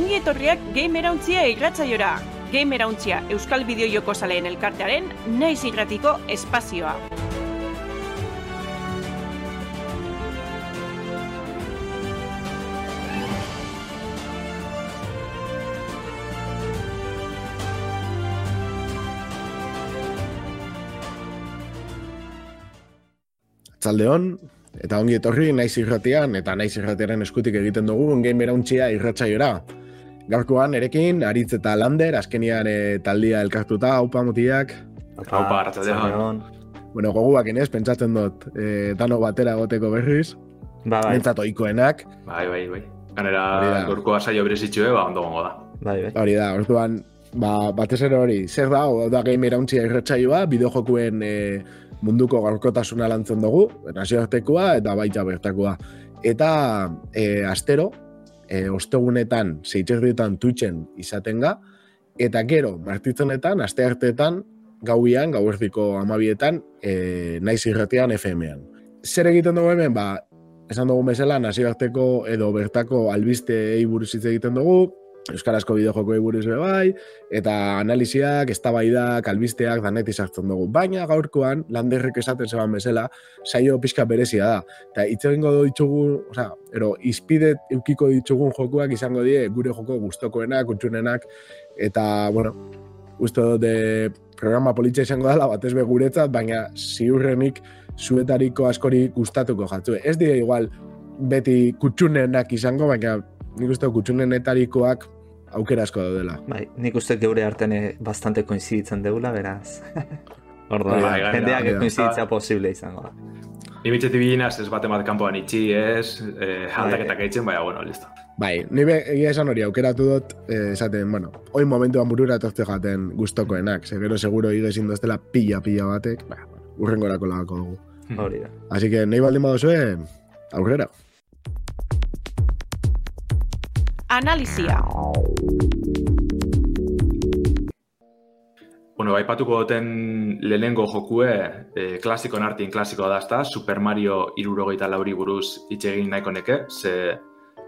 Ongi etorriak Gamerauntzia irratzaiora. Gamerauntzia Euskal Bideojoko Zaleen elkartearen naiz irratiko espazioa. Txaldeon, eta ongi etorri naiz irratian, eta naiz irratiaren eskutik egiten dugu game erauntzia irratsaiora. Gaurkoan, erekin, Aritz eta Lander, azkenian e, taldia elkartuta, haupa mutiak. Haupa, arratsaldeon. Bueno, goguak inez, pentsatzen dut, e, dano batera goteko berriz. Ba, bai. Mentzat oikoenak. Bai, bai, bai. Ganera, gorkoa saio berezitxue, ba, ondo gongo da. Bai, bai. Hori da, orduan, ba, batez ere hori, zer da, hau da game erauntzia irratsaioa, bideojokuen e, munduko gaurkotasuna lantzen dugu, nazioartekoa eta baita bertakoa. Eta e, astero, e, ostegunetan, zeitzerdietan Twitchen izaten ga, eta gero, martitzenetan, aste arteetan, gauian, gauerdiko amabietan, e, naiz irratian FM-ean. Zer egiten dugu hemen, ba, esan dugu bezala, nazioarteko edo bertako albiste buruz hitz egiten dugu, Euskarazko bideojokoei buruz ere bai, eta analiziak, eztabaidak, albisteak daneti sartzen dugu. Baina gaurkoan, landerrek esaten zeban bezala, saio pixka berezia da. Eta hitz egingo ditugu, osea, ero, izpide eukiko ditugun jokuak izango die gure joko gustokoenak, kuntsunenak, eta, bueno, uste dut de programa politxa izango dela, batez be guretzat, baina ziurrenik zuetariko askori gustatuko jatzu. Ez dira igual beti kutsunenak izango, baina nik uste dut kutsunenetarikoak aukera asko daudela. Bai, nik uste geure artean eh, bastante koinziditzen deula, beraz. Orduan, Bai, gainera, jendeak gainera. koinziditzea posible izango da. Ni bitxetik bilinaz ez bate bat kanpoan itxi, ez, eh, aldaketak eitzen, baina, bueno, listo. Bai, ni be, egia esan hori aukeratu dut, eh, esaten, bueno, oin momentuan burura etortze jaten gustokoenak, ze gero seguro igezin doztela pila-pila batek, ba, urrengorako lagako dugu. Hori da. Así que, nahi baldin baduzue, aurrera. Analizia. Bueno, aipatuko duten lehenengo jokue, eh, klasikoen artin klasikoa da, ezta? Super Mario irurogeita lauri buruz hitz egin nahiko neke, ze,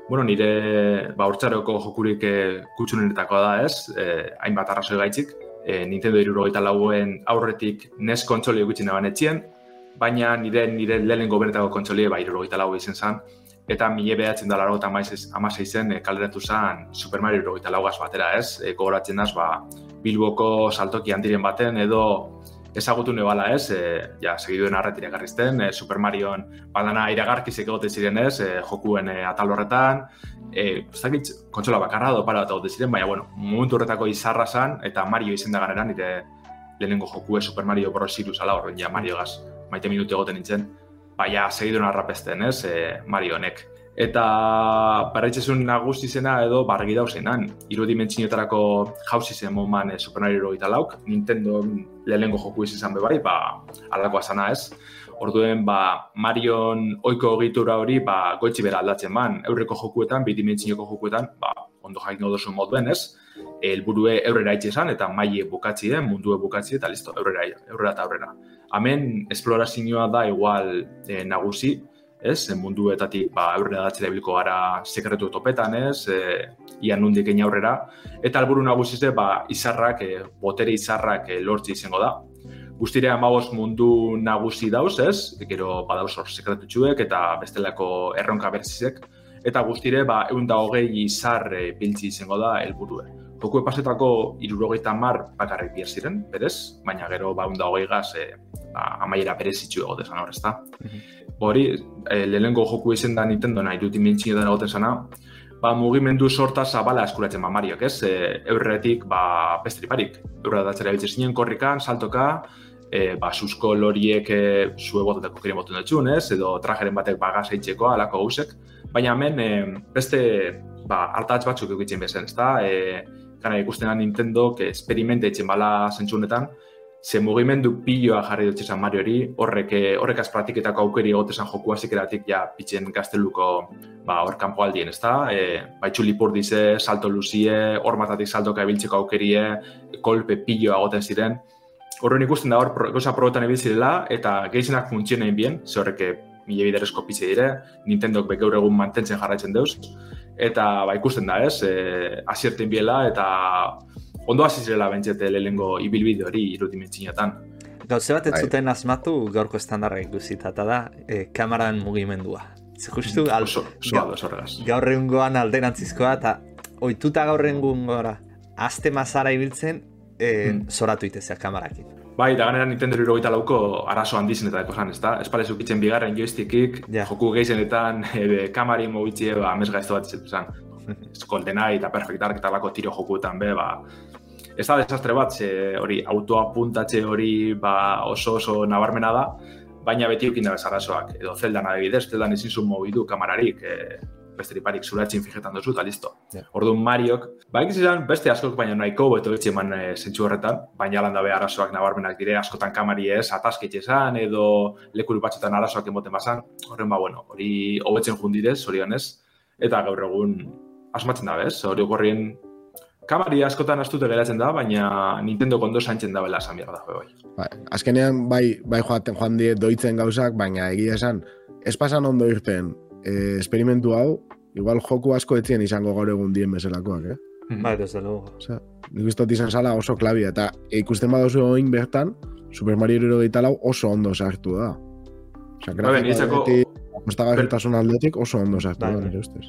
bueno, nire ba, urtsaroko jokurik eh, kutsunenetakoa da, ez? Eh, hainbat arrazoi gaitzik. Eh, Nintendo irurogeita lauen aurretik NES kontsoli gutxi naban etxien, baina nire nire lehenengo benetako kontsolie ba, irurogeita lau izen zen, eta mile behatzen da laro eta zen e, kaleratu zen Super Mario irurogeita laugaz batera, ez? E, gogoratzen daz, ba, Bilboko saltoki handiren baten edo ezagutu nebala ez, e, ja, segiduen arretire garrizten, e, Super Marion badana iragarkizik egote ziren ez, e, jokuen e, atal horretan, e, ez dakit, kontsola bakarra edo para bat egote ziren, baina, bueno, momentu horretako izarra zan, eta Mario izen da ganera, nire lehenengo jokue Super Mario Bros. Sirius ala horren, ja, Mario gaz, maite minutu egoten nintzen, baina segiduen arrapesten ez, e, Mario honek. Eta baraitzesun nagusi zena edo bargi dauzenan. Iru dimentsioetarako jauzi zen moman e, Super Mario lauk, Nintendo lehenengo joku izan bebai, ba, alakoa zana ez. Orduen, ba, Marion oiko egitura hori, ba, goitzi bera aldatzen man. Eurreko jokuetan, bi dimentsioko jokuetan, ba, ondo jakin duzu moduen ez. Elburue eurrera itxe esan, eta maile bukatzi den, mundue bukatzi, eta listo, eurrera, eurrera eta aurrera. Hemen, esplorazioa da igual e, nagusi, ez, munduetatik ba, aurrera datzera bilko gara sekretu topetan, ez, e, ia nundik egin aurrera, eta alburu nagusi ze, ba, izarrak, e, botere izarrak e, lortzi izango da. Guztire amabos mundu nagusi dauz, ez, gero badauz hor sekretutxuek eta bestelako erronka berzizek, eta guztire, ba, egun da hogei izar e, biltzi izango da helburue. Jokue pasetako irurogeita mar bakarrik bier ziren, berez, baina gero ba, egun da hogei gaz, e, amaiera berezitxu egote zan hor, ezta? hori, e, lehenengo joku izen da Nintendo nahi dut dimentsio da egoten zana, ba, mugimendu sorta zabala eskuratzen ba Mariok, ez? E, eurretik, ba, besterik barik. Eurra datzera biltzen zinen korrikan, saltoka, e, ba, susko loriek e, zue botetako kiren boten dutxun, ez? Edo trajeren batek bagaz eitzeko, alako gauzek. Baina hemen, e, beste, ba, hartatz batzuk egitzen bezen, ez da? E, Gana ikusten da Nintendo, que experimente etxen bala zentsunetan, ze mugimendu piloa jarri dut esan Mariori, horrek, eh, horrek az praktiketako aukeri egotezan joku hasieratik ja pitzen gazteluko ba, hor kanpo aldien, ezta? E, ba, itxuli dize, salto luzie, hor matatik saltoka ebiltzeko aukerie, kolpe piloa egoten ziren. Horren ikusten da hor, gauza probetan ebiltzirela, eta gehienak funtzionen bien, ze horrek eh, mila biderezko pizze dire, Nintendok be gaur egun mantentzen jarraitzen deuz, eta ba, ikusten da, ez, e, asierten biela, eta ondo hasi zirela bentsete lehengo ibilbide hori irudimentzinetan. Gauze bat ez Bai. zuten asmatu gaurko estandarra ikusita, eta da, e, kameran mugimendua. Justu, al, Oso, oso ga- ados horregaz. gaur egungoan alderantzizkoa, eta oituta gaur egungora, aste mazara ibiltzen, e, Hmm. zoratu itezea kamerakin. Bai, da ganera Nintendo irurogeita lauko arazo handizenetako zan, ezta? Ez pare zukitzen bigarren joystickik, Ja. joku gehienetan e, kamari mugitzie, ba, amez gaizto bat izetu zan. Ez GoldenEye eta Perfect Dark eta lako tiro jokuetan be, ba, ez da desastre bat, ze hori autoa puntatxe hori ba, oso oso nabarmena da, baina beti eukin da arazoak. Edo zeldan adibidez, zeldan ezin zuen mobidu kamararik, e, besterik barik zuratzen fijetan duzu, eta listo. Ja. Orduan Mariok, ba izan beste askok baina nahiko beto etxe eman e, zentsu horretan, baina lan dabe arazoak nabarmenak dire, askotan kamari ez, atasketxe esan, edo lekuru batzutan arazoak emoten bazan, horren ba, bueno, hori hobetzen jundidez, zorionez, eta gaur egun asmatzen da, bez? Hori gorrien kamari askotan astute geratzen da, baina Nintendo kondo santzen da bela esan behar da, bai. Bai, azkenean bai, bai joaten joan die doitzen gauzak, baina egia esan, ez pasan ondo irten e, esperimentu hau, igual joku asko etzien izango gaur egun dien bezalakoak, eh? Bai, desde luego. Osea, nik uste izan zala oso klabia, eta ikusten badozu oin bertan, Super Mario irurogeita lau oso ondo sartu da. Osea, Bai, niretzako- apostagarritasun aldetik oso ondo sartu Bai, da, bai. nire ustez.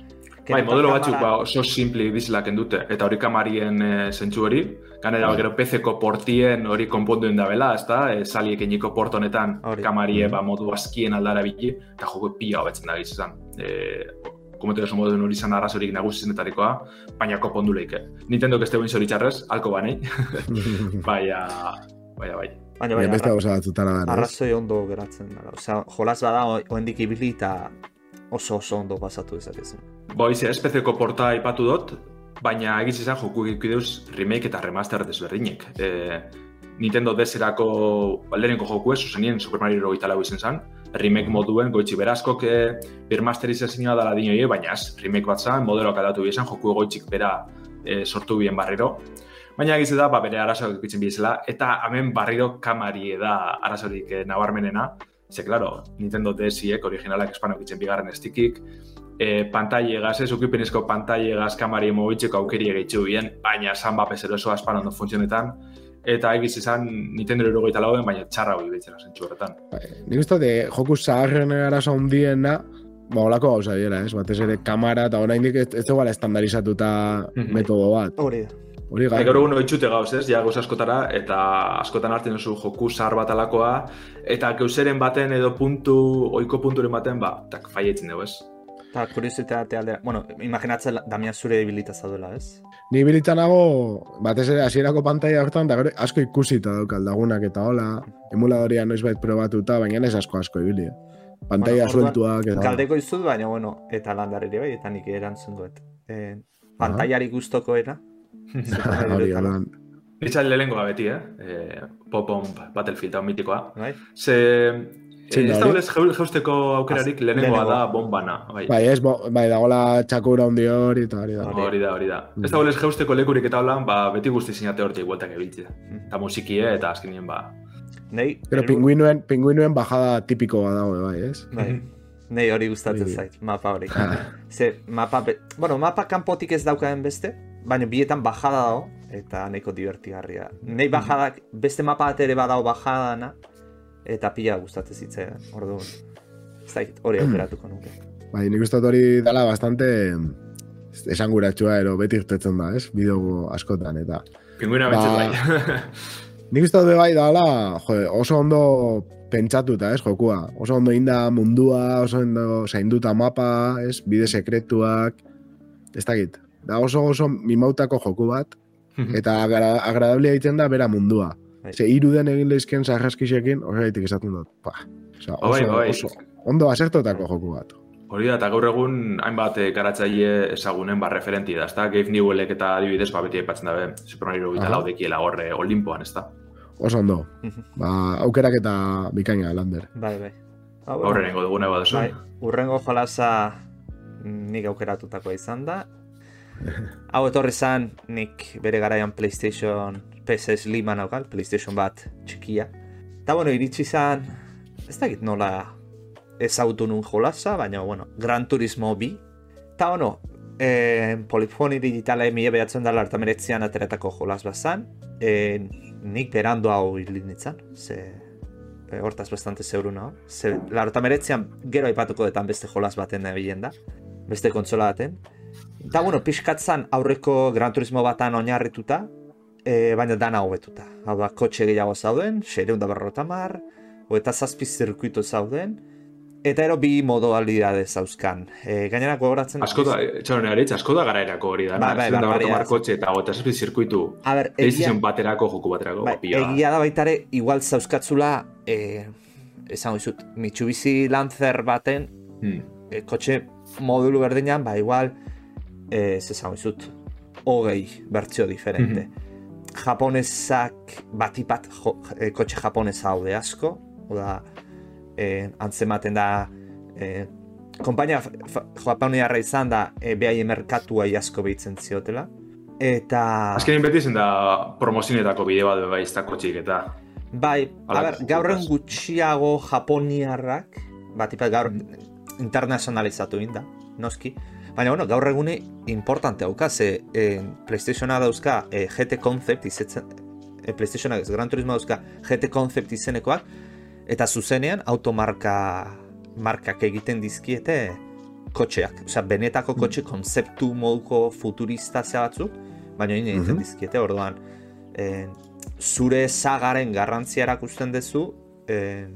Bai, modelo batzuk ba, oso simple bizilak endute, eta hori kamarien e, zentsu hori, ganera Bai. gero PC-ko portien hori konponduen da bela, ezta, e, saliek eniko port honetan Hori. kamarie Mhm. ba, modu askien aldara biki, eta joko pila hobetzen da gizizan. E, komentu oso modu hori izan arrazorik nagusizenetarikoa, baina kopondu leike. Nintendo que este buen zoritxarrez, alko banei, baina, baina, bai. Baina, Baina bai, beste arra- gauza batzutara da, ez? arrazoi ondo geratzen da. Osea, jolas bada o- oendik ibili eta oso oso ondo pasatu dezakezu. Boiz, SPC-ko porta ipatu dut, baina egiz izan joku egikideuz remake eta remaster desberdinek. E, Nintendo DS-erako balderenko joku ez, zuzenien Super Mario Rogeita lau izen zen, remake moduen goitzi berazkok e, birmasterizazioa dela dinoie, baina ez, remake bat zen, modeloak aldatu bizan, joku goitzik bera e, sortu bien barriro. Baina egiz da, ba, bere arazoak ikitzen bizela, eta hemen barriro kamari da arazorik e, nabarmenena, Ze, claro, Nintendo DS-iek originalak espanok itzen bigarren estikik, e, pantailegaz, ez ukipenezko pantailegaz kamari mobitzeko aukeri egitzu bien, baina san bapes eroso aspan ondo funtzionetan, eta egiz izan Nintendo erogeita lauen, baina txarra hori behitzen zentsu horretan. Bai, Nik uste de joku zaharren arazo handiena, ba, olako gauza dira, ez? Batez ere kamara eta oraindik ez, ez dugala estandarizatuta Mhm. metodo bat. Hori da. Hori Bai, gai. gaur egun oitxute gauz, ez? Ja, gauz askotara, eta askotan hartzen duzu joku zahar bat alakoa, eta gauzeren baten edo puntu, oiko punturen baten, ba, tak faietzen dugu, ez? Eta kuriositate aldera, bueno, imaginatzen Damian zure debilita zaduela, ez? Ni bilitzanago, batez ere hasierako pantaila hortan, da gero asko ikusita daukal lagunak eta hola, emuladoria noizbait probatuta, baina ez asko asko ibili. eh. Pantaila Bueno, sueltuak eta... Galdeko izut, baina, bueno, eta landar ere bai, eta nik erantzun duet. E, pantaiari guztokoena. Hori, holan. Nitzat lehenengoa beti, eh? E, Pop-on Battlefield hau mitikoa. Bai? Ze, Da ez hori? da jau- jausteko aukerarik lehenengoa da bombana. Bai. Bai, ez, bo, bai, dagoela txakura handi hori eta hori da. Hori. Hori da, hori da. Mm. Ez da bolez jausteko lekurik eta holan, ba, beti guzti zinate hortik bueltak ebiltzea. Mm. Eta musikie eta azkenien, ba, Nei, Pero pinguinuen, pinguinuen bajada tipiko bat dago, bai, ez? Bai. Nei hori gustatzen Hori. zait, mapa hori. Ze, mapa, be... bueno, mapa kanpotik ez daukaen beste, baina bietan bajada dago, eta nahiko divertigarria. Nei bajadak, beste mapa bat ere badago bajadana, eta pila gustatzen zitzaidan, orduan. Ez dakit, hori aukeratuko nuke. Bai, nik uste hori dela bastante esanguratsua ero beti irtetzen da, ez? Bideo askotan, eta... pinguina Ba, bai. Nik uste dut bai dala, jo, oso ondo pentsatuta, ez, jokua. Oso ondo inda mundua, oso ondo zainduta mapa, ez, bide sekretuak, ez dakit. Da oso oso mimautako joku bat, eta agra, agradablia egiten da bera mundua. Bai. Ze iruden egin lehizken sarraskisekin, horregatik esaten dut. Pa, Osea, Bai, oso, bai. oso ondo asertotako joku bat. Hori da, eta gaur egun hainbat eh, garatzaile ezagunen ba referenti da, ezta? Gabe Newellek eta adibidez, ba, beti aipatzen dabe, Super Mario gita laudekiela horre Olimpoan, ezta? Oso ondo. Ba, aukerak eta bikaina, Lander. Bai, bai. Ah, bueno. Horre nengo dugune bat Bai, urrengo jolasa nik aukeratutakoa izan da. Hau etorri zan nik bere garaian PlayStation PS Sliman PlayStation bat txikia. Eta bueno, iritsi zan, ez dakit nola ezagutu nun jolasa, baina bueno, Gran Turismo bi. Eta bueno, e, polifoni digitale mila behatzen dela eta meretzian ateratako jolas bazan, e, nik berando hau hilin nintzen, ze e, hortaz bastante zeuru naho. Ze, larota meretzian gero aipatuko detan beste jolas baten nabilen da, beste kontsola baten. Eta, bueno, pixkatzan aurreko Gran Turismo batan oinarrituta, e, baina dana hobetuta. Hau da, kotxe gehiago zauden, xereun da berrota mar, eta zazpi zirkuito zauden, eta ero bi modalidade zauzkan. E, gainera gogoratzen... Asko da, txaron egaritz, asko da garaerako hori da. Da barbaridad. berrota mar kotxe eta gota zazpi zirkuitu. A ber, PlayStation baterako, joku baterako. pila. egia da baitare, igual zauzkatzula, e, esango dizut, Mitsubishi Lancer baten, Hmm. e, kotxe modulu berdinan, ba, igual, e, ez esango dizut, hogei bertzio diferente. Japonesak batipat jo, e, kotxe japonesa haude asko, oda, e, antzematen da, e, kompainia fa- fa- japoniarra izan da, e, behaien merkatua asko behitzen ziotela. Eta... Azkenin beti zen da promozionetako bideo bat bai ez da kotxik eta... Bai, a ber, gaurren gutxiago japoniarrak, batipat gaur internazionalizatu inda, noski. Baina, bueno, gaur egune importante hauka, ze eh, PlayStationa dauzka eh, GT Concept izetzen, eh, PlayStationa ez, Gran Turismo dauzka GT Concept izenekoak, eta zuzenean automarka markak egiten dizkiete kotxeak. Osea, benetako kotxe konzeptu moduko futurista zea batzuk, baina egiten Mhm. dizkiete, orduan, eh, zure sagaren garrantzia erakusten duzu, eh,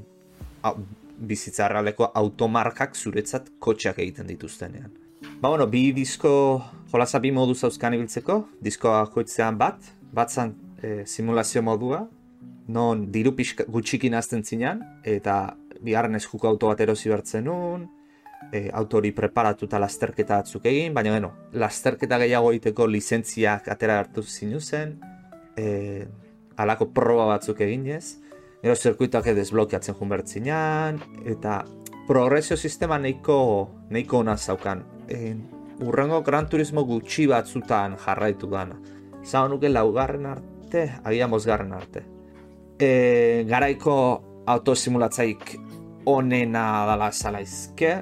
au- bizitza errealeko automarkak zuretzat kotxeak egiten dituztenean. Ba, bueno, bi disko, jolasa bi modu zauzkan ibiltzeko, diskoa joitzean bat, batzan e, simulazio modua, non diru pixka, gutxikin azten zinan, eta bigarren eskuko auto bat erosi bertzen nun, e, autori preparatuta lasterketa batzuk egin, baina bueno, lasterketa gehiago egiteko lizentziak atera hartu zinuzen, e, alako proba batzuk eginez, gero zirkuitoak desblokeatzen jun bertzinan, eta progresio sistema nahiko, nahiko ona zaukan. E, urrengo Gran Turismo gutxi batzutan jarraitu dana. Zau nuke laugarren arte, agian bosgarren arte. E, garaiko autosimulatzaik onena dala zalaizke,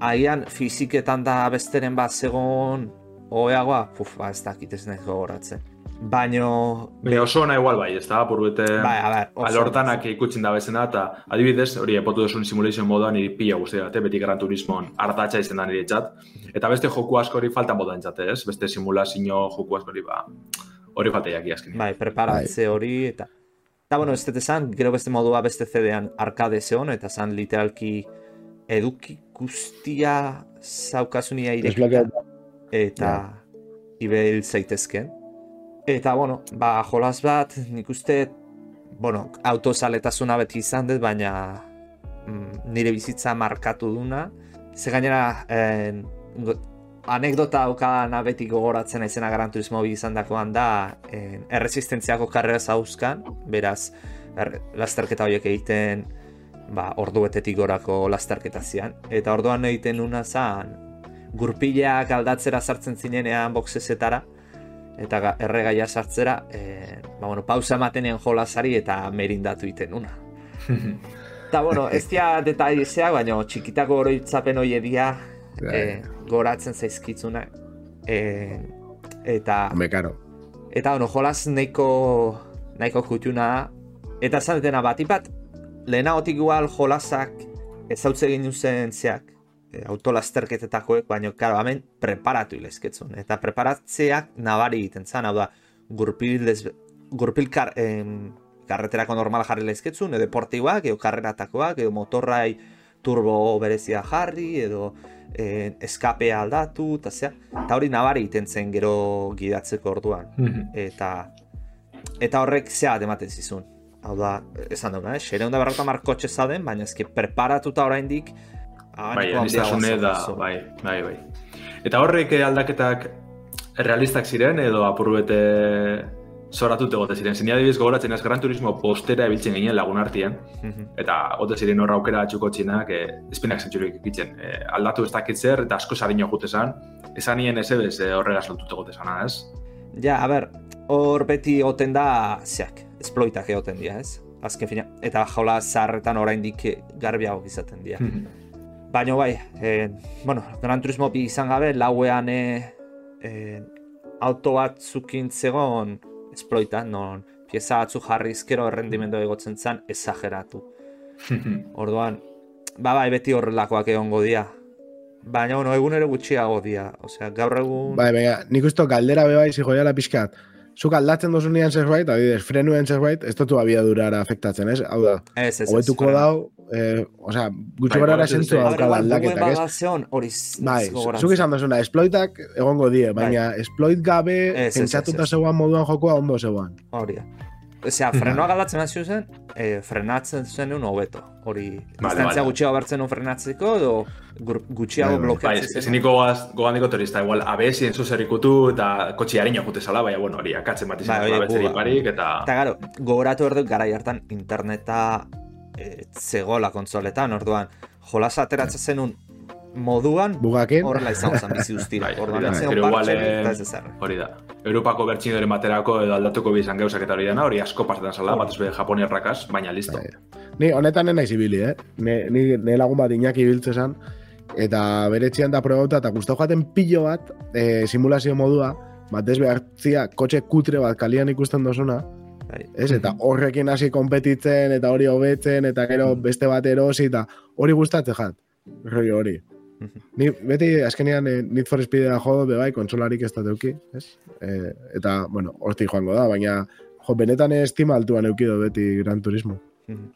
agian fiziketan da besteren bat zegoen hobeagoa, puf, ba, ez dakit ez nahi gogoratzen. Baino, Baina oso ona igual bai, ez da, burbete... bai, a ber, oso- Alortanak ikutzen da bezena, eta adibidez, hori epotu duzun simulation moduan niri pila guztia dute, beti Gran Turismoan hartatxa izan da nire txat. Eta beste joku askori faltan boda entzate, ez? Beste simulazio joku askori, ba, hori falta jaki azken. Bai, preparatze hori eta... Eta, bueno, ez dut esan, gero beste modua beste zedean arkade zeon, eta zan literalki eduki guztia zaukazunia irekita, eta ibil zaitezken. Eta, bueno, ba, jolas bat, nik uste, bueno, autozaletasuna beti izan dut, baina mm, nire bizitza markatu duna. Ze gainera, eh, anekdota daukadana beti gogoratzen naizena Gran Turismo bi izan dakoan da eh, erresistentziako karrera zauzkan, beraz, er, lasterketa horiek egiten ba, ordu betetik gorako lasterketa zian. Eta orduan egiten nuna zan, gurpileak aldatzera sartzen zinenean boxesetara, eta ga- erregaia sartzera, e, ba, bueno, pausa ematenean jolasari eta merindatu iten nuna. Eta, bueno, ez dia detailezeak, baina txikitako oroitzapen hori edia e, goratzen zaizkitzuna. E, eta, Home, karo. eta, bueno, jolas nahiko, nahiko jutuna da. Eta esan dutena bat, ipat, lehenagotik igual jolasak ezautze egin zeak, e, autolasterketetakoek, baina, karo, hemen preparatu ilezketzun. Eta preparatzeak nabari egiten zan, hau da, gurpil, desbe- gurpil kar, em, karreterako normal jarri lezketzun, edo deportiboak, edo karreratakoak, edo motorrai turbo berezia jarri, edo eh, eskapea aldatu, eta zea. Eta hori nabari egiten zen gero gidatzeko orduan. Eta eta horrek zea ematen zizun. Hau da, esan duguna, eh? Xereunda berrota markotxe zaden, baina ezki preparatuta oraindik Bai, anistasune handiagoa da, bai, bai, bai. Eta horrek eh, aldaketak realistak ziren edo apurbete zoratut egote ziren. Zenia adibidez gogoratzen ez Gran Turismo postera ebiltzen ginen lagun artien, Mhm. eta gote ziren horra aukera atxuko txinak, e, espinak zentzurik ikitzen. E, aldatu ez dakit zer, eta asko sarino jute zan, esan nien ez ebez e, horregaz lotuta gote zana, ez? Ja, a ber, hor beti egoten da, zeak, esploitak egoten dira, ez? Azken fina, eta jola zaharretan oraindik garbiago izaten dira. Mhm. Baina bai, e, bueno, Gran Turismo bi izan gabe, lauean e, e, auto bat zukin zegoen esploitan, non pieza batzu jarri izkero errendimendu egotzen zen, esageratu. Orduan, ba bai, beti horrelakoak egongo dira. Baina, bueno, egunero gutxiago dira. Osea, gaur egun... Bai, baina, nik usto galdera bebai, zijoiala pixkat. Zuk aldatzen dozu nian zerbait, adibidez, frenuen zerbait, ez dutu abiadurara afektatzen, ez? Hau da, Ez, ez, ez. hobetuko freno. dau, eh, osea, gutxi Bai, gara bai, sentzu bai, Gaur daukala egun aldaketak, ez? hori Bai, zuk izan duzuna, exploitak egongo die, baina exploit gabe ez, pentsatuta zeuan moduan jokoa ondo zeuan. Hori da. Osea, frenoa galdatzen hasi zen, eh, frenatzen zenun hobeto. Hori, distantzia vale. gutxiago bertzen un frenatzeko, edo gutxiago Bai, bai. Bai, blokeatzen ez niko gogan diko turista, igual, ABS en zuzer ikutu eta kotxi harina jute zala, baina, bueno, hori, akatzen bat izan Bai, bai, parik, eta... Eta gero, gogoratu behar dut gara hartan interneta e, zegoela kontsoletan, orduan, jolasa ateratzen zenun moduan, Bugaken, horrela izan zen bizi guztira. Bai, orduan, ez zegoen partxe, eta ez ezer. Hori da. Europako bertxidoren baterako edo aldatuko bizan gauzak eta hori dena, hori asko pasatzen zala, bat ezbide japoniarrakaz, baina listo. Bai. ni honetan nena izibili, eh? Ne, ni, ne lagun bat inaki biltze eta bere da probauta, eta guztau jaten pilo bat, eh, simulazio modua, batez behartzia, kotxe kutre bat kalian ikusten dozuna, Bai. Ez? Eta horrekin hasi konpetitzen, eta hori hobetzen, eta gero beste bat erosi, eta hori gustatzen jat, roi hori. Ni beti azkenean eh, Need for Speedera jo, be bai, kontsolarik ez da teuki, ez? Eh, eta, bueno, hortik joango da, baina jo, benetan estima altuan eukido beti Gran Turismo.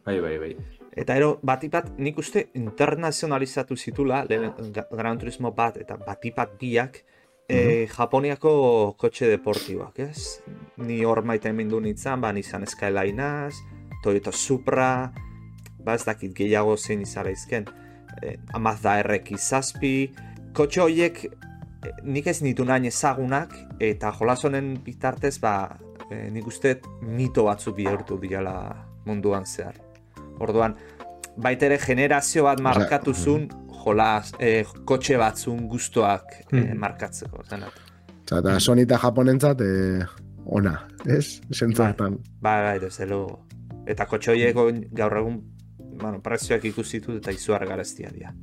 Bai, bai, bai. Eta ero, batipat, nik uste internazionalizatu zitula, Gran Turismo bat eta batipat biak, e, Japoniako kotxe deportiboak, ez? Ni hor maite mindu nintzen, ba, Nissan Skylineaz, Toyota Supra, ba, ez dakit gehiago zein izala izken, e, Mazda RX zazpi, kotxe horiek e, nik ez nitu nahi ezagunak, eta jolas honen bitartez, ba, e, nik uste mito batzuk bihurtu direla munduan zehar. Orduan, baita ere generazio bat markatu zuen jolas, eh, kotxe batzun gustoak eh, Mhm. markatzeko. Eta Sony eta Japonentzat, eh, ona, ez? Zentzortan. Bai, bai, desde luego. Eta kotxe horiek oin- gaur egun bueno, prezioak ikusi ditut eta izuar gareztia dira.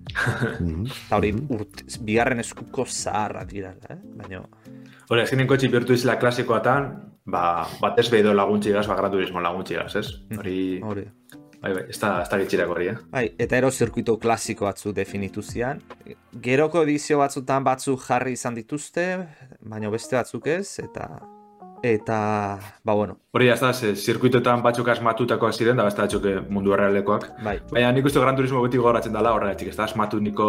Mhm. Eta hori urt, bigarren eskuko zaharrak dira, eh? Baina, Hori, ezkinen kotxi bihurtu izela klasikoatan, ba, bat ez behido laguntxigaz, ba, gran turismo laguntxigaz, ez? Hori, hori. Bai, bai, ez da, ez da gitxirak hori, eh? Bai, eta ero zirkuito klasiko batzu definitu zian. Geroko edizio batzutan batzuk jarri izan dituzte, baina beste batzuk ez, eta eta, ba bueno, Hori, ez da, ze, zirkuitoetan batzuk asmatutakoak ziren, da beste batzuk eh, mundu errealekoak. bai. Baina nik uste gran turismo beti gogoratzen dela horregaitzik, ez da asmatu niko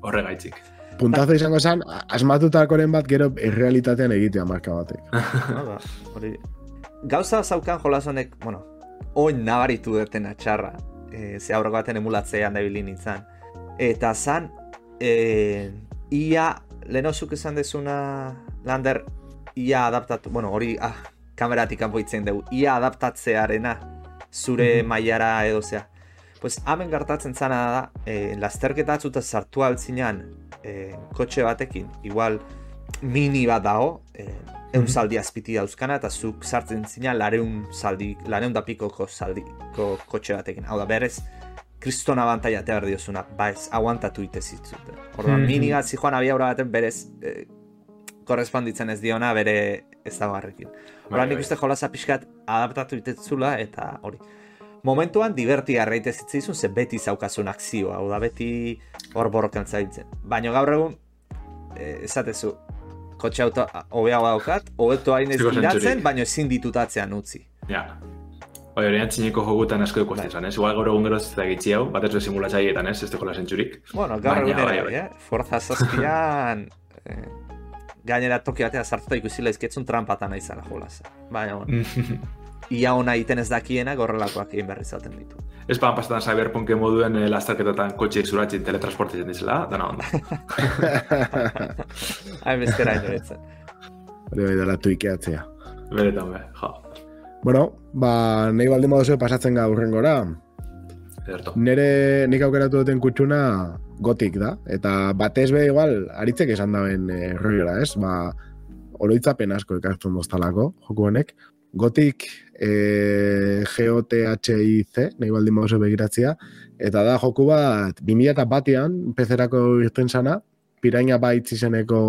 horregaitzik. Puntazo izango zen, asmatutakoren bat gero errealitatean egitea marka batek. Hori. Gauza zaukan jolas honek, bueno, oin nabaritu duten txarra, e, ze aurreko baten emulatzean dabili nintzen. Eta zan, e, ia, lehenozuk esan dezuna, Lander, ia adaptatu, bueno, hori, ah, kameratik kanpo itzen dugu, ia adaptatzearena zure mailara edo zea. Pues hemen gertatzen zana da, e, lasterketa batzuta sartu altzinean e, kotxe batekin, igual mini bat dago, e, eun zaldi azpiti dauzkana, eta zuk sartzen zina lareun zaldi, lareun da pikoko zaldiko kotxe batekin. Hau da, berez, kriston abantaia te behar diozuna, ba ez, aguantatu ite zitzuten. Orduan, Mhm. mini bat zijoan abiaura baten berez, e, korresponditzen ez diona bere ez dagoarrekin. Horra nik bai. uste jolasa pixkat adaptatu itetzula eta hori. Momentuan diverti garraite zitzaizun ze beti zaukazun akzioa, hau da beti hor borrokan zaitzen. Baina gaur egun, eh, esatezu, kotxe auto hobeago daukat, hobeto hain ez zentzurik. baina ezin ditutatzean utzi. Ja. Hori, hori antzineko jogutan asko ikusten izan, ez? Igual gaur egun geroz ez da gitzi hau, bat ez simulatzaietan, ez? Ez tekola zentzurik. Bueno, gaur egun ere, bai, bai, bai. eh? Forza zazpian, eh, gainera toki batea sartuta ikusi laizketzun trampatan naizala jolasa. Baina, bueno, ia ona egiten ez dakiena gorrelakoak egin berri zaten ditu. Ez pan pasetan cyberpunken moduen eh, lasterketetan kotxeek zuratzen teletransportetzen dizela, dana ondo. Hain bestera inoretzen. Hori bai dela tuikeatzea. Beretan be, ja. Bueno, ba, nahi baldin baduzue pasatzen gaur urrengora. Ederto. Nere nik aukeratu duten kutsuna gotik da. Eta batez be igual, aritzek esan daben e, rollola, ez? Ba, oroitzapen asko ekartzen doztalako, joku honek. gotik e, GOTHIC, nahi baldin mauze begiratzea, eta da joku bat, 2000 eta batean, pezerako irten sana, piraina baitz izeneko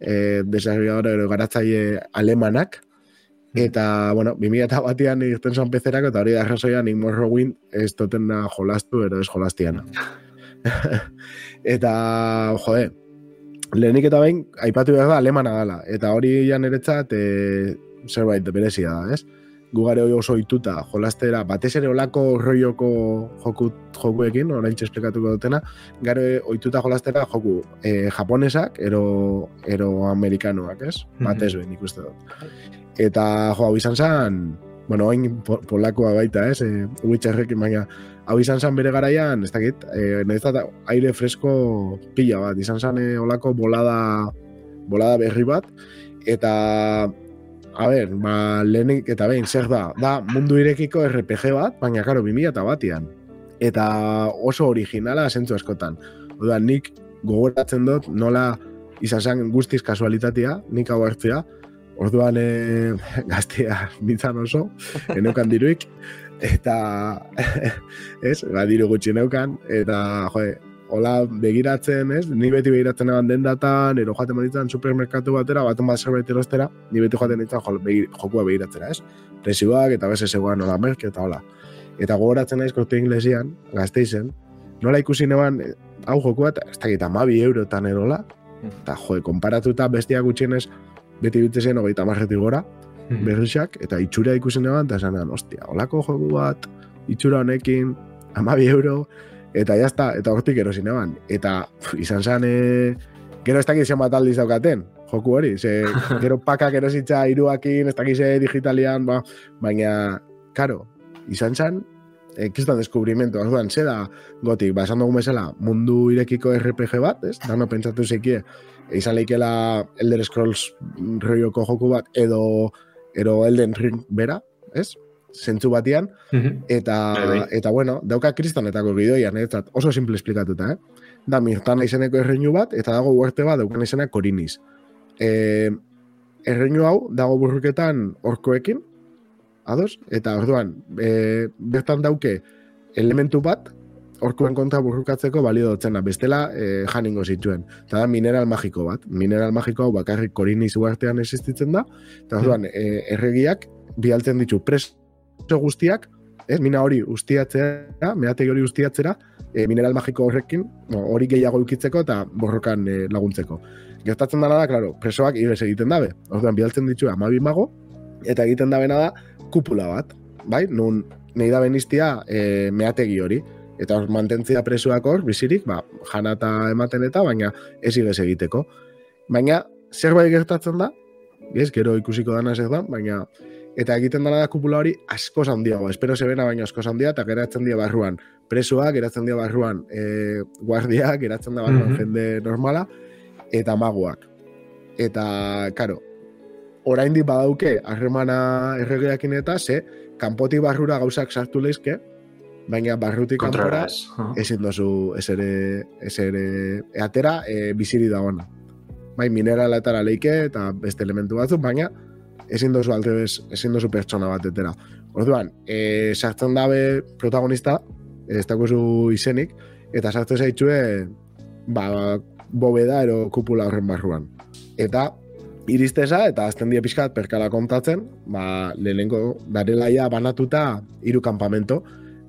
e, desarrollador garatzaile alemanak, eta, bueno, 2000 eta batean irten zan pezerako, eta hori da razoia nik morrowind ez dutena jolastu, ero ez jolastiana. eta, jode, lehenik eta behin, aipatu behar da, alemana dela, eta hori jan eretzat, e, zerbait berezia da, ez? Gugare hori oso ituta jolastera, batez ere olako roioko joku, jokuekin, orain esplikatuko dutena, gero ohituta jolastera joku e, japonesak, ero, ero amerikanoak, ez? Batez behin ikuste dut. Eta jo, hau izan zen, bueno, hain polakoa baita, ez? E, Witcherrekin, baina hau izan zen bere garaian, ez dakit, e, nezat, aire fresko pila bat, izan zen e, olako bolada, bolada berri bat, eta A ber, ba, lehenik eta behin, zer da, da mundu irekiko RPG bat, baina karo, 2000 eta batian. Eta oso originala zentzu eskotan. Oda, nik gogoratzen dut, nola izan zen guztiz kasualitatea, nik hau hartzea, orduan e, gaztea bitzan oso, eneukan diruik, eta ez, ba, diru gutxi neukan, eta joe, hola begiratzen, ez? Ni beti begiratzen eban dendatan, ero joaten baditzen supermerkatu batera, baten bat zerbait erostera, ni beti joaten ditzen jo, jokua begiratzera, ez? Presioak eta bese zegoan nola merke eta hola. Eta gogoratzen naiz korte inglesian, gazteizen, nola ikusi neban, eh, hau jokua, eta ez dakit amabi eurotan erola, eta jo, konparatuta bestiak gutxienez, beti bitzen hogeita marretik gora, hmm. berrizak, eta itxura ikusi neban, eta esan ostia, holako joku bat, itxura honekin, amabi euro, eta jazta, eta hortik erosin eban. Eta izan zen, e, gero ez dakit zen bat aldiz daukaten, joku hori, ze, gero pakak erositza iruakin, ez dakit digitalian, ba, baina, karo, izan zen, e, kistan deskubrimentu, azudan, ze da, gotik, ba, esan dugu mesela, mundu irekiko RPG bat, ez, dano pentsatu zeikie, izan leikela Elder Scrolls roioko joku bat, edo, edo Elden Ring bera, ez, zentzu batian, mhm. eta, bai, bai. eta bueno, dauka kristonetako gidoian, eh? oso simple esplikatuta, eh? Da, mirtana izeneko erreinu bat, eta dago uarte bat daukan izena koriniz. E, erreinu hau, dago burruketan orkoekin, ados, eta orduan, e, bertan dauke elementu bat, orkoen kontra burrukatzeko balio dutzena, bestela e, janingo zituen. Eta da, mineral magiko bat. Mineral magiko hau bakarrik koriniz uartean existitzen da, eta orduan, e, erregiak bialtzen ditu pres guztiak, ez, mina hori ustiatzera, mehategi hori ustiatzera, e, mineral magiko horrekin, hori gehiago ukitzeko eta borrokan e, laguntzeko. Gertatzen dana da, klaro, presoak ibes egiten dabe. Orduan, bialtzen ditu amabi mago, eta egiten dabena da, kupula bat, bai? Nun, nahi da beniztia e, mehategi hori. Eta hor, mantentzia presoak hor, bizirik, ba, janata ematen eta, baina ez igez egiteko. Baina, zerbait gertatzen da, ez, gero ikusiko dana ez da, baina eta egiten dela da kupula hori asko handiago, espero zebena baina asko handia, eta geratzen dira barruan presoak, geratzen dira barruan e, guardiak, geratzen da barruan mm jende normala, eta maguak. Eta, karo, oraindik badauke, harremana erregeakin eta, ze, kanpotik barrura gauzak sartu lehizke, baina barrutik kanpora ezin dozu ez ere, ez ere, eatera, e, biziri da ona. Bai, mineraletara leike eta beste elementu batzuk, baina ezin dozu altebez, ezin dozu pertsona bat etera. Orduan, e, sartzen dabe protagonista, ez dakuzu izenik, eta sartzen zaitzue, ba, bobeda ero kupula horren barruan. Eta, iristeza, eta azten die pixkat perkala kontatzen, ba, lehenengo, darelaia banatuta hiru kanpamento,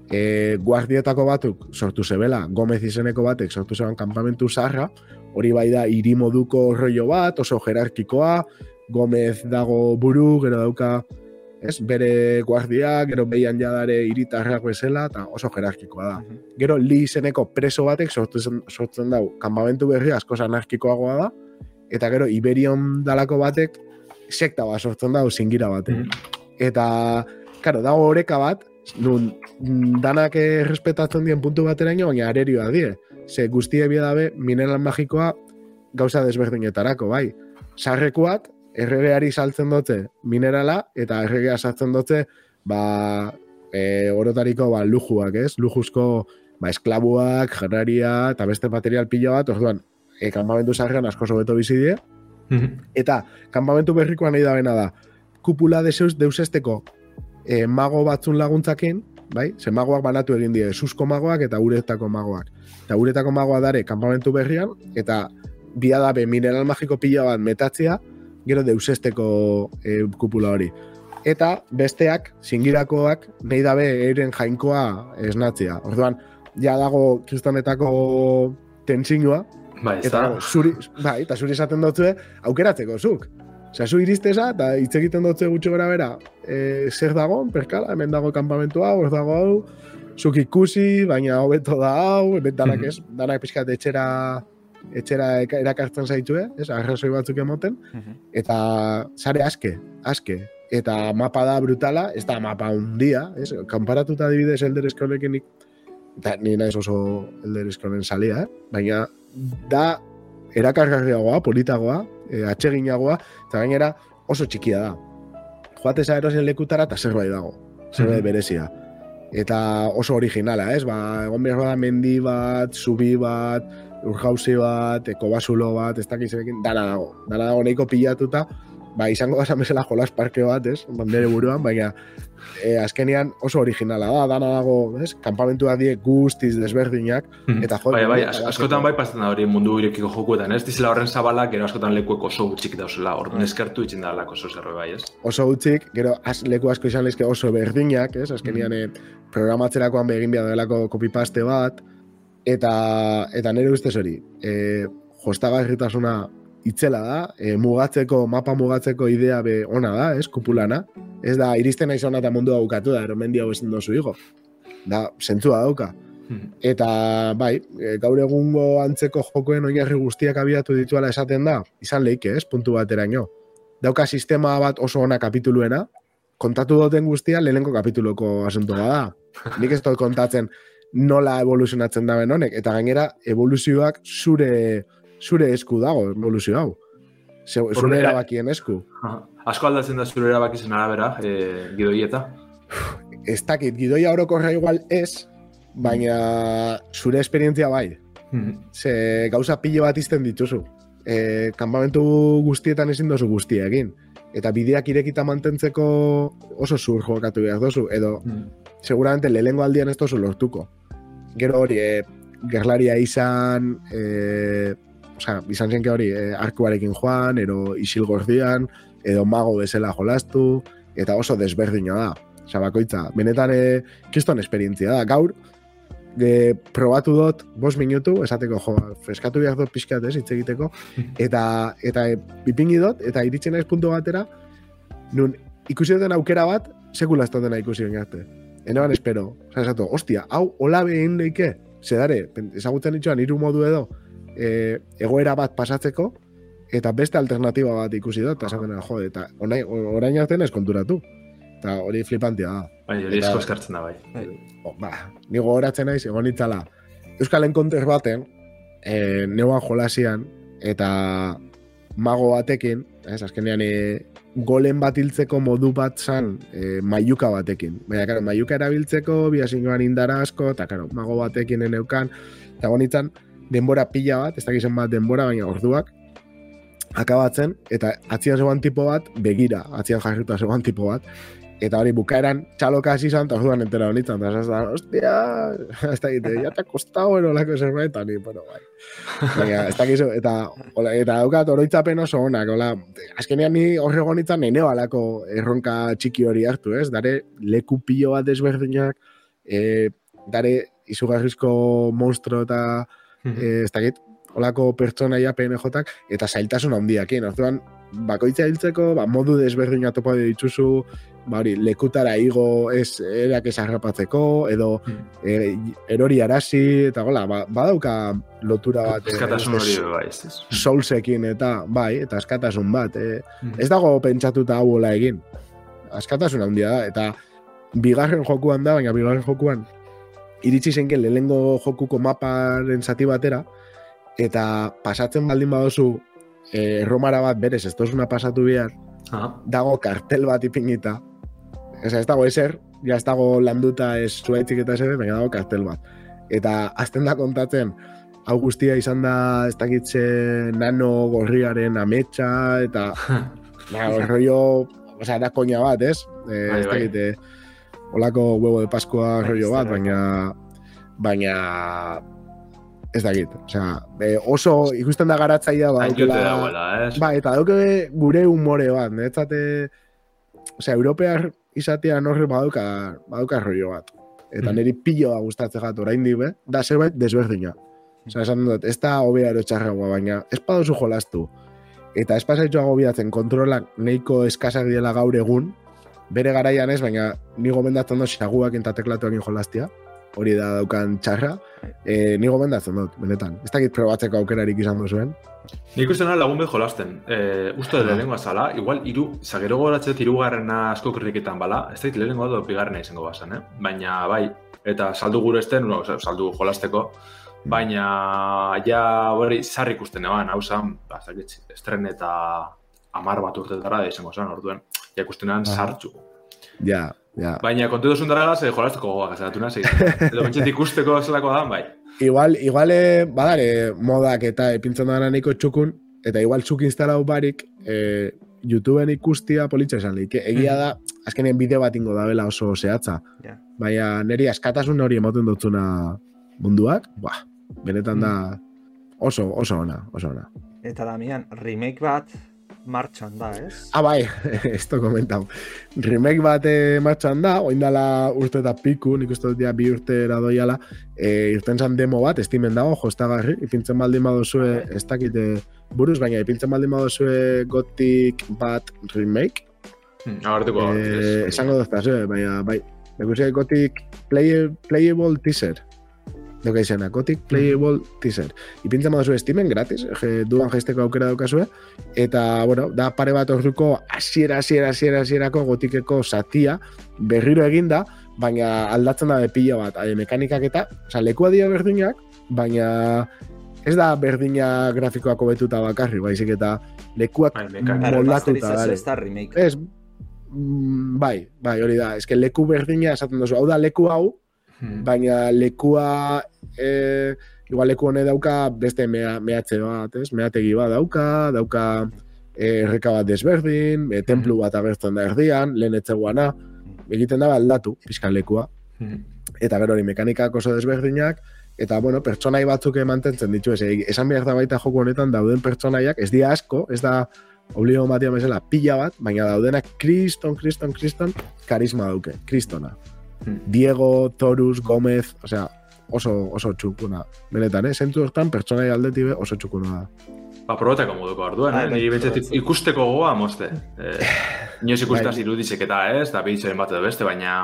e, guardietako batuk sortu zebela, Gomez izeneko batek sortu zeban kanpamentu zarra, hori bai da hiri moduko rollo bat, oso jerarkikoa, Gomez dago buru, gero dauka ez, bere guardia, gero behian jadare iritarrak bezala, eta oso jerarkikoa da. Mhm. Gero li izeneko preso batek sortzen, sortzen dau, kanpamentu berri asko anarkikoagoa da, eta gero Iberion dalako batek sekta bat sortzen dau zingira batek. Mhm. Eta, karo, dago horeka bat, nun danak errespetatzen dien puntu bateraino, baina arerioa die. Ze guztie dabe mineral magikoa gauza desberdinetarako, bai. Sarrekuak, erregeari saltzen dute minerala eta erregea saltzen dute ba, e, orotariko ba, lujuak, ez? Lujuzko ba, esklabuak, jarraria eta beste material pila bat, orduan, e, kanpamentu sarrean asko sobeto bizi die. Mhm. Eta, kanpamentu berrikoan nahi da bena da, kupula deseus deusesteko e, mago batzun laguntzakin, bai? Ze magoak banatu egin die, susko magoak eta uretako magoak. Eta uretako magoa dare kanpamentu berrian, eta biadabe mineral magiko pila bat metatzea, gero deusesteko e, kupula hori. Eta besteak, singirakoak, nahi dabe eiren jainkoa esnatzea. Orduan, ja dago kristonetako tentsinua, Bai, eta zuri, bai, eta zuri esaten dutzue, aukeratzeko zuk. Osea, zu iristeza, eta hitz egiten dutze gutxi gora bera, e, zer dago, perkala, hemen dago kanpamentu hau, hor dago hau, zuk ikusi, baina hobeto da hau, hemen danak ez, danak pixkat etxera, etxera erakartzen zaitue, ez, arrazoi batzuk emoten, eta sare aske, aske, eta mapa da brutala, ez da mapa hundia, ez, kanparatuta adibidez Elder Scrollekin nik, eta ni naiz oso Elder Scrollen salia, eh? baina da erakargarriagoa, politagoa, e, atseginagoa, eta gainera oso txikia da. Joateza erosen lekutara eta zerbait dago, zerbait Mhm. berezia. Eta oso originala, ez? Ba, egon behar bada mendi bat, zubi bat, urjauzi bat, ekobasulo bat, ez dakiz erekin, dana dago. Dana dago nahiko pilatuta, ba, izango da bezala jolas parke bat, ez? Bandere buruan, baina e, azkenean oso originala da, dana dago, ez? Kampamentua die guztiz desberdinak, eta jo, Bai, bai, askotan bai pasatzen da hori mundu irekiko jokuetan, ez? Dizela horren zabalak, gero askotan lekuek oso gutxik dauzela, orduan eskertu itxin da oso zerbait bai, ez? oso utzik, gero az, leku asko izan lezke oso berdinak, ez? Azkenian mm. programatzerakoan begin behar delako copypaste bat, eta eta nire ustez hori, e, jostagarritasuna itzela da, e, mugatzeko, mapa mugatzeko idea be ona da, ez, kupulana. Ez da, iristen naiz ona eta mundua bukatu da, eromendi hau ezin dozu higo. Da, zentzua dauka. Eta, bai, e, gaur egungo antzeko jokoen oinarri guztiak abiatu dituela esaten da, izan leike, ez, puntu bateraino. Dauka sistema bat oso ona kapituluena, kontatu duten guztia lehenengo kapituloko asuntoa da. Nik ez dut kontatzen nola evoluzionatzen da honek, eta gainera evoluzioak zure zure esku dago evoluzio hau. Zure era- erabakien esku. Asko aldatzen da zure erabaki zen arabera, e, gidoieta. Ez dakit, gidoia orokorra igual ez, baina zure esperientzia bai. Ze gauza pilo bat izten dituzu. E, kanpamentu guztietan ezin dozu guztia egin. Eta bideak irekita mantentzeko oso zur jokatu behar dozu. Edo, seguramente lehengo aldian ez dozu lortuko. Gero hori, e, gerlaria izan, e, osea, izan zenke hori, e, arkuarekin joan, ero isil gordian, edo mago bezala jolastu, eta oso desberdina da. Osea, bakoitza, benetan e, kriston esperientzia da. Gaur, e, probatu dut, bos minutu, esateko, jo, freskatu behar dut pixkat ez, hitz egiteko, eta, eta e, pipingi dut, eta iritsi naiz puntu batera, nun ikusi duten aukera bat, sekula ez dena ikusi ben arte. Eneban espero, oza, esatu, ostia, hau hola behin leike, zedare, ezagutzen ditxoan hiru modu edo, e, egoera bat pasatzeko, eta beste alternatiba bat ikusi dut, eta esaten, jo, eta orain, orain arte ez konturatu. Eta hori flipantia da. Bai, hori esko eskartzen da bai. O, ba, ni gogoratzen naiz, egon itzala, Euskal Encounter baten, e, neuan jolasian, eta mago batekin, ez, azkenean, e, golen bat hiltzeko modu bat zan, e, maiuka batekin. Baina, karo, maiuka erabiltzeko, biasingoan indara asko, eta, karo, mago batekin eneukan, eta gonitzen, denbora pila bat, ez dakizen bat denbora, baina orduak, akabatzen, eta atzian zegoan tipo bat, begira, atzian jarrita zegoan tipo bat, eta hori bukaeran txaloka hasi izan, eta orduan entera honitzen, eta esaz hostia, ez da egite, ya te ha costado, ero lako zerbait, eta ni, bueno, bai. Baina, ez dakizu, eta, hola, eta daukat oroitzapen oso onak, hola, azkenean ni horre gonitzen neneo alako erronka txiki hori hartu, ez? Dare, leku pilo bat desberdinak, e, dare, izugarrizko monstro eta, e, ez dakit, olako pertsonaia PNJ-ak, eta zailtasun handiakin. Orduan, bakoitza hiltzeko, ba, modu desberdina topo dituzu, ba, hori, lekutara igo ez erak ez harrapatzeko, edo e, erori arazi, eta gola, ba, badauka lotura bat. eh, Eskatasun ez- hori bai, ez. Soulsekin eta bai, eta askatasun bat. E, ez dago pentsatuta hau egin. Askatasun handia da, eta bigarren jokuan da, baina bigarren jokuan iritsi zenken lehengo jokuko maparen zati batera, eta pasatzen baldin badozu erromara bat berez, ez dozuna pasatu behar, Aha. dago kartel bat ipinita. Ez, ez dago eser, ja ez dago landuta ez zuaitzik eta eser, baina dago kartel bat. Eta azten da kontatzen, hau guztia izan da ez dakitze nano gorriaren ametsa, eta na, rollo osea, da koña bat, ez? Eh, Bai, ez bai. dakit, eh, olako huevo de Pascua Bai, rollo bat, baina, baina, ez dakit, osea, eh, oso ikusten da garatzaia ba, daukela- dagoela, ez? Ba, eta dauke gure humore bat, netzate, osea, europear izatea norre badauka, badauka rollo bat. Eta Mm. niri pilo da gustatzen jat oraindik be, da zerbait desberdina. Osea, esan dut, ez da hobea ero txarragoa, baina ez padozu jolastu. Eta ez pasaitu agobiatzen kontrolak nahiko eskasak diela gaur egun, bere garaian ez, baina ni gomendatzen dut xaguak eta teklatuakin jolastia, hori da daukan txarra, e, ni gomendatzen dut, benetan. Ez dakit probatzeko aukerarik izan duzuen. Nik uste lagun bet jolasten. E, uste dut lehenengoa zala, igual iru, zagero goratzen dut irugarrena asko kirriketan bala, ez dakit lehenengoa edo bigarrena izango bazan, eh? Baina bai, eta saldu gure esten, no, saldu jolasteko, baina ja hori zarri ikusten eban, hau zan, ba, ez dakit, estren eta amar bat urtetara da izango zan, orduen, ja ikustenan Aha. sartzu. Ja, ja. Baina kontu duzun daragaz, eh, jolasteko gogoak azalatu nazi. Edo bentset ikusteko zelako da, bai. Igual, igual, eh, badare modak eta epintzen dara nahiko txukun, eta igual txuk instalau barik, eh, YouTubeen ikustia politxa esan leik. Egia da, azkenien bideo bat ingo dabela oso zehatza. Ja. Baina niri askatasun hori ematen dutzuna munduak, ba, benetan da oso, oso ona, oso ona. Eta Damian, remake bat martxan da, ez? Ah, bai, esto komentau. Remake bat eh, martxan da, oindala urte eta piku, nik uste dut bi urte eradoiala, e, irten zan demo bat, estimen dago, jostagarri, ipintzen baldin badozue, ez dakit eh, buruz, baina ipintzen baldin badozue gotik bat remake, Hmm, Agartuko. eh, esango dozta, zue, baina, bai, ikusi gotik play, playable teaser, Doka izena, Gothic Playable Teaser. Ipintzen baduzue Steamen gratis, je, duan jaisteko aukera daukazue, eta, bueno, da pare bat orduko hasiera hasiera hasiera hasierako gotikeko satia berriro eginda, baina aldatzen da de pila bat, e, mekanikak eta, osea, lekua dira berdinak, baina ez da berdina grafikoak hobetuta bakarri, baizik eta lekuak Bai, moldatuta. Ez, mm, bai, bai, hori da, eske leku berdina esaten duzu, hau da leku hau, Hmm. baina lekua e, igual leku hone dauka beste mea, mehatze bat, ez? Meategi bat dauka, dauka e, erreka bat desberdin, e, templu bat agertzen da erdian, lehen etzeguana, egiten da aldatu, pixkan lekua. Hmm. Eta gero hori mekanikak oso desberdinak, eta bueno, pertsonai batzuk mantentzen ditu, ez, esan behar da baita joko honetan dauden pertsonaiak, ez dira asko, ez da obligo batia bezala pila bat, baina daudenak kriston, kriston, kriston, karisma dauke, kristona. Hmm. Diego, Torus, Gomez, osea, oso, oso txukuna. Benetan, eh? Zentzu hortan, pertsonai aldetik be oso txukuna da. Ba, probatako moduko orduan, Bai, eh? bai, Niri betzet probatzen. ikusteko gogoa mozte. Eh, inoiz ikustaz Bai. irudizek eta ez, da bihitzen bat edo beste, baina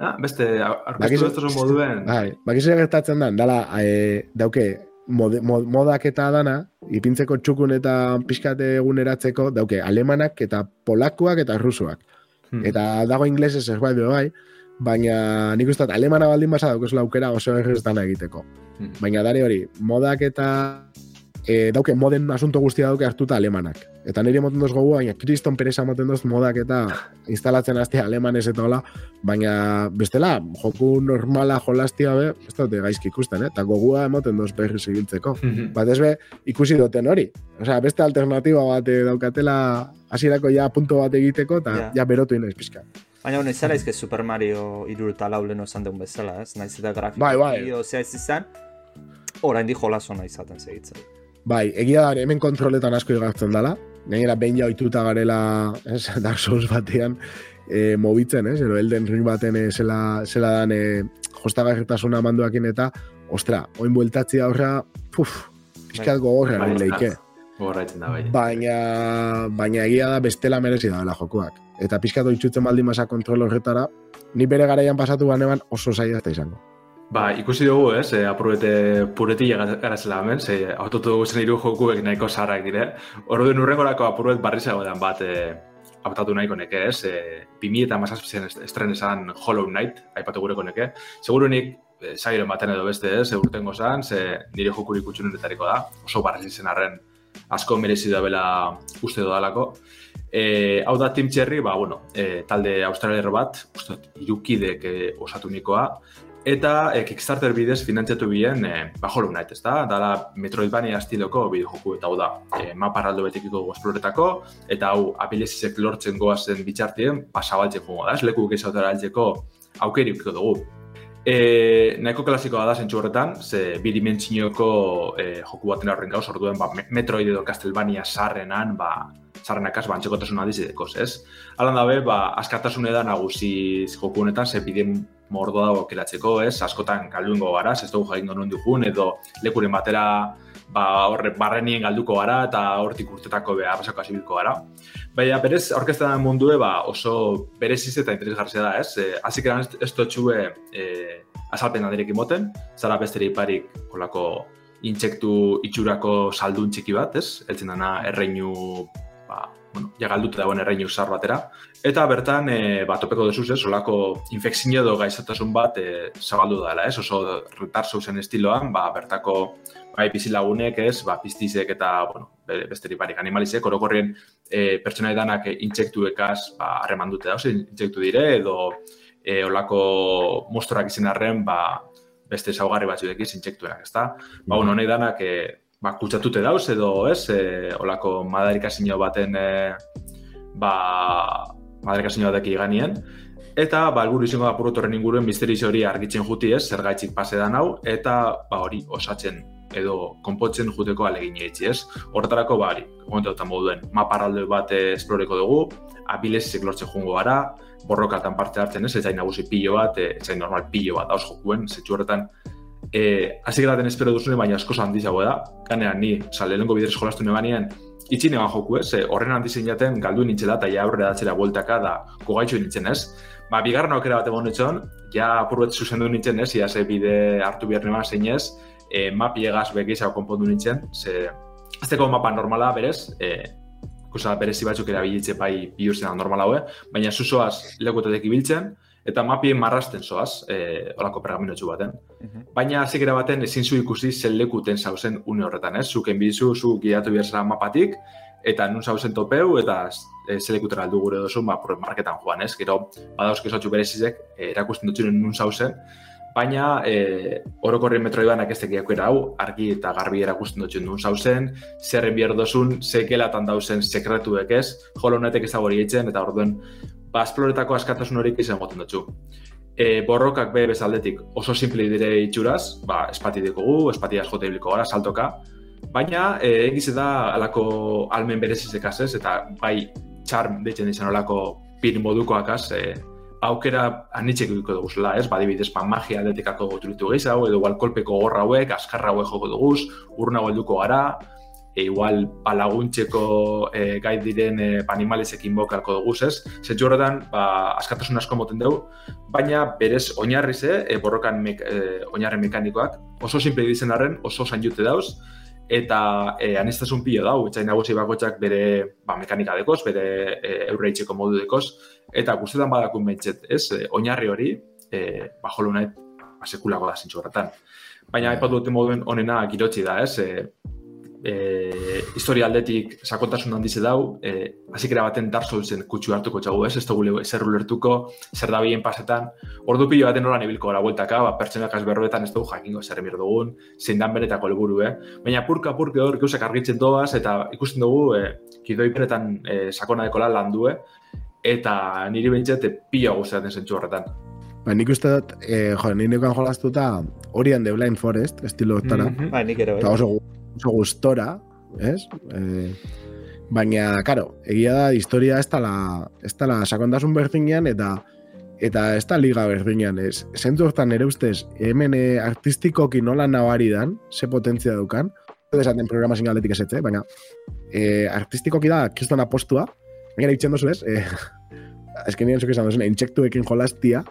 ah, beste, arkistu ez oso moduen. Bai, bakizu gertatzen da, dala, e, dauke, mode, mod, modak eta dana, ipintzeko txukun eta pixkate eguneratzeko, dauke, alemanak eta polakoak eta rusuak. Hmm. Eta dago inglesez zerbait be bai, baina nik uste alemana baldin basa daukezula aukera oso errez dana egiteko. Hmm. Baina dare hori, modak eta e, dauke moden asunto guztia dauke hartuta alemanak. Eta niri emoten doz gogu, baina kriston pereza emoten doz modak eta instalatzen azte alemanez eta hola, baina bestela, joku normala jolastia be, ez dute gaizki ikusten, eh? eta gogua emoten doz berriz ibiltzeko. Mhm. Bat ez be, ikusi duten hori. Osea, beste alternatiba bat eh, daukatela hasierako ja punto bat egiteko, eta Ja. ja berotu inaiz pixka. Baina hone, zara izke Super Mario iru eta lau lehen osan deun bezala, ez? Naiz eta grafiko Bai, bai. ez izan, orain di jolazo nahi izaten segitzen. Bai, egia da hemen kontroletan asko igartzen dela, gainera behin ja ohituta garela ez, Dark Souls batean e, mobitzen, ez, edo Elden Ring baten e, zela, zela dan e, jostagarritasuna manduakin eta, ostra, oin bueltatzi aurra, puf, pixkat gogorra Bai, leike. Gogorraitzen da, bai. Baina, baina egia da bestela merezi daela jokoak. Eta pixkat oitzutzen baldin masa kontrol horretara, ni bere garaian pasatu banean oso zaila da izango. Ba, ikusi dugu, ez, e, apurete pureti gara zela hemen, ze autotu dugu zen iru jokuek nahiko zaharrak dire. Orduen urrengorako apuruet barri zegoetan bat e, autatu nahiko neke, ez, e, 2000 eta mazazpizen estren esan Hollow Knight, aipatu gureko neke. Segurunik, e, zairen baten edo beste, ez, e, urtengo zan, ze nire jokurik utxunenetariko da, oso barri zen arren asko merezi da bela uste dodalako. E, hau da Tim Cherry, ba, bueno, e, talde australiar bat, uste irukidek e, osatu nikoa, Eta e, Kickstarter bidez finantziatu bien e, bajo Knight, ez da? Dala Metroidvania estiloko bideojoku eta hau da. E, mapa araldo betekiko esploretako, eta hau abilezizek lortzen goazen bitxartien, pasabaltzen jugo da, ez leku gehiagoetara altzeko aukeri ukiko dugu. E, nahiko klasikoa da zentsu horretan, ze bidimentsioko e, joku baten horren gauz, orduen ba, Metroid edo Castlevania sarrenan, ba, sarrenakaz ba, antxekotasun adizidekoz, ez? Alan dabe, ba, askatasun edan nagusi joku honetan, ze bidin mordo dago kelatzeko, ez? Askotan galduengo gara, ez dugu jakin non dugun, edo lekuren batera ba, horre, barrenien galduko gara, eta hortik urtetako beha pasako asibilko gara. Baina, berez, orkestetan mundue, ba, oso bereziz eta interesgarria da, ez? E, Azik eran ez, totxue e, azalpen aderek imoten, zara besteri parik kolako intsektu itxurako saldun txiki bat, ez? Eltzen dana erreinu ba, bueno, ja galduta dagoen erreinu zar batera. Eta bertan, e, ba, topeko dezuz, ez, olako infekzio edo gaizotasun bat e, zabaldu dela, ez, oso retar zen estiloan, ba, bertako bai bizilagunek, ez, ba, pistizek eta, bueno, besteri barik animalizek, orokorrien e, pertsona edanak e, intsektuekaz, ba, harreman dute dauz, intsektu dire, edo e, olako mostorak izan arren, ba, beste saugarri batzuek izin intsektuenak, ez da? Ba, bueno, honek danak, e, ba, kutsatute dauz edo, ez, e, olako madarikasino baten, e, ba, madarikasino batek iganien, eta, ba, elburu izango da purotorren inguruen misterizio hori argitzen juti ez, zer gaitxik pase da hau, eta, ba, hori, osatzen edo konpotzen juteko alegin eitzi, ez? Horretarako, ba, hori, momentu moduen, maparalde bat esploreko dugu, abilezizek lortzen jungo gara, borrokatan parte hartzen ez, ez zain nagusi pilo bat, ez zain normal pilo bat, dauz jokuen, zetsu horretan, eh hasi geraten espero duzune baina asko handiago da. Ganean ni, oza, lehenengo bidez jolastu nebanean itxi neban joku, ez? Horren handizen jaten galdu nintzela eta ja aurrera datzera bueltaka da kogaitxo nintzen, ez? Ba, bigarren aukera bat egon nintzen, ja apurret zuzendu nintzen, ez? Ia ze bide hartu behar neban zein ez, e, mapi egaz begizago konpondu nintzen, ze azteko mapa normala berez, e, kusa berezi batzuk erabilitze bai bihurtzen normala hoe, baina zuzoaz lekutetek ibiltzen, eta mapien marrasten zoaz, e, olako pergaminotxu baten. Mhm. Baina zikera baten ezin zu ikusi zen lekuten zauzen une horretan, ez? Zuken bizu, zu gidatu behar mapatik, eta nun zauzen topeu, eta e, zelekutera aldu gure dozu, ba, marketan joan, ez? Gero, badauzke zotxu berezizek, e, erakusten dutxunen nun zauzen, baina e, orokorrien metroibanak ez tekiako hau, argi eta garbi erakusten dutxun nun zauzen, zerren behar dozun, zekelatan dauzen sekretuek ez, jolonetek ez hori eta orduen ba, esploretako askatasun horik izan goten dutxu. E, borrokak be bezaldetik oso simple dire itxuraz, ba, espati dikogu, espati askote hiliko gara, saltoka, baina e, egiz da alako almen berezizek azez, eta bai txarm deitzen izan olako pin modukoak az, e, aukera anitzeko duko dugu zela, ez? Badibidez, pa magia atletikako goturitu gehiago, edo igual kolpeko gorra hauek, askarra hauek joko dugu, urna helduko gara, e, igual palaguntzeko e, gai diren e, animalezekin bokalko dugu, ez? Zetsu horretan, ba, askatasun asko moten dugu, baina berez oinarri ze, e, borrokan mek, e, oinarri mekanikoak, oso simple dizen arren, oso zain jute dauz, eta e, anistazun pilo dau, etxain nagusi bakoitzak bere ba, mekanika dekoz, bere e, eurre itxeko modu dekoz, eta guztetan badakun mentxet, ez? E, oinarri hori, e, ba, jolo nahi, ba, sekulako da zintxu horretan. Baina, epatu dute moduen onena girotzi da, ez? E, e, historia aldetik sakontasun handiz dau, e, azikera baten Dark Soulsen kutsu hartuko txagu ez, ez dugu zer ulertuko, zer da bien pasetan, ordu pilo baten noran ibilko gara bueltaka, ba, pertsonak azberroetan ez dugu jakingo zer emir dugun, zein dan benetako helburu, eh? Baina purka purke hor gauzak argitzen doaz, eta ikusten dugu, e, kidoi e, sakona dekola landue, eta niri behintzat e, pilo guztaten zentsu horretan. Ba, nik uste dut, eh, jo, nik nekoan jolaztuta, Orion the Blind Forest, estilo mm -hmm. Ba, nik ero, oso, oso gustora, ez? E, baina, karo, egia da, historia ez tala, ez tala sakontasun berdinean, eta eta ez da liga berdinean, ez? Zentu hortan ere ustez, hemen e, artistikoki nola nabari dan, ze potentzia dukan, esaten programa singaletik ez eh? baina e, artistikoki da, kiston apostua, baina itxen dozu ez, e, ezken nien zuke esan intsektuekin jolastia,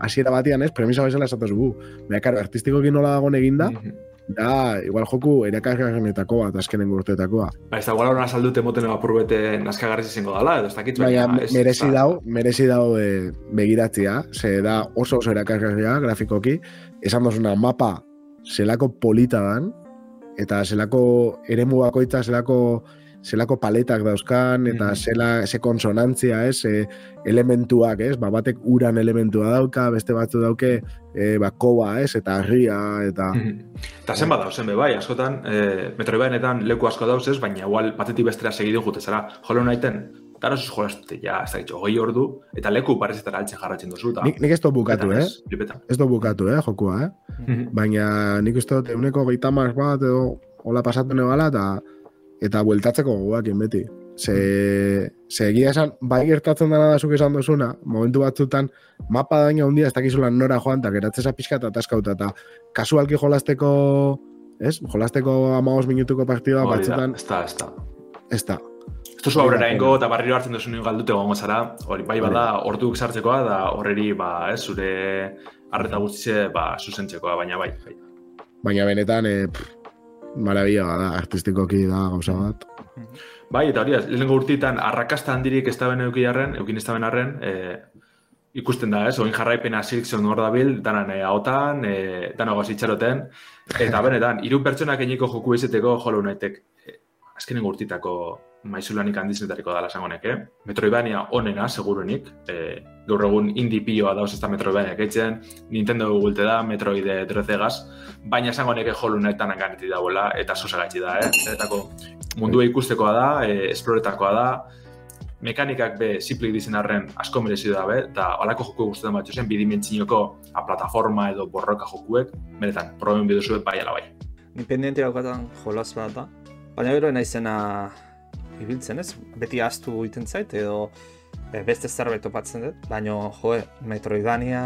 hasiera batian ez, premisa bezala esatuz gu. Baina, karo, artistikoki nola dagoen eginda, mm -hmm. Da, igual joku erakarrenetako bat, azkenen urteetakoa. Ba, ez da, igual hori nasaldute moten ebapurbete naskagarriz izango dala, edo ez dakit. Baina, merezi dau, merezi dau e, begiratzia, ze da oso oso erakarrenea, grafikoki, esan dozuna mapa zelako polita dan, eta zelako eremu bakoitza, zelako zelako paletak dauzkan, eta Mhm. zela, ze konsonantzia, ez, e, elementuak, ez, ba, batek uran elementua dauka, beste batzu dauke, e, ba, koba, ez, eta harria, eta... Eta zen bada, zen bai, askotan, e, metroibainetan leku asko dauz ez, baina igual batetik bestera segidu jute zara, jolo naiten, dara zuz jolastute, ja, ez da ditxo, hogei ordu, eta leku parezetara altxe jarratzen duzu, eta... Nik, nik ez dut bukatu, eh? flipetan. Ez dut bukatu, eh, jokua, eh? Baina nik uste dut eguneko gaitamar bat edo hola pasatu nebala eta eta bueltatzeko gogoakin beti. Ze, ze egia esan, bai gertatzen dena da zuk esan dozuna, momentu batzutan mapa daina handia ez dakizula nora joan, eta geratzeza pixka eta taskauta, eta kasualki jolasteko, ez? Jolasteko amagos minutuko partida Hori batzutan, ez da, ez da. ez da. Ez aurrera ingo eta barriro hartzen duzu nio galdute gongo zara, hori bai bada orduk sartzekoa da horreri ba, ez, zure arreta guztize ba, zuzentzekoa, baina bai. bai. Baina benetan, e, pff, marabila da, artistikoki da gauza bat. Bai, eta hori, da, lehenengo urtitan arrakasta handirik ez da ben euki arren, eukin ez da ben arren, e, ikusten da, ez, oin jarraipena Silkson hor dabil, danan e, ahotan, e, danago zitxaroten, eta benetan, hiru pertsonak eniko joku izeteko jolo unaitek, e, azkenengo urtitako maizulanik handizenetariko dala esangonek, eh? Metroidvania onena, segurunik, e, gaur egun indie pioa dauz ez da Metroidvania etxen, Nintendo gulte da, Metroid 3 baina esango neke jolu netan ganeti dauela, eta sosagatzi da, eh? Etako mundua ikustekoa da, e, esploretakoa da, mekanikak be simplik dizen arren asko merezi da be, eta holako joku gustatzen bat zen, bidimentzinoko a plataforma edo borroka jokuek, benetan, proben biduzu bai ala bai. Independiente daukatan jolas bat da. Baina gero naizena ibiltzen ez, beti astu egiten zait edo e, beste zerbait topatzen dut, baina jo, Metroidvania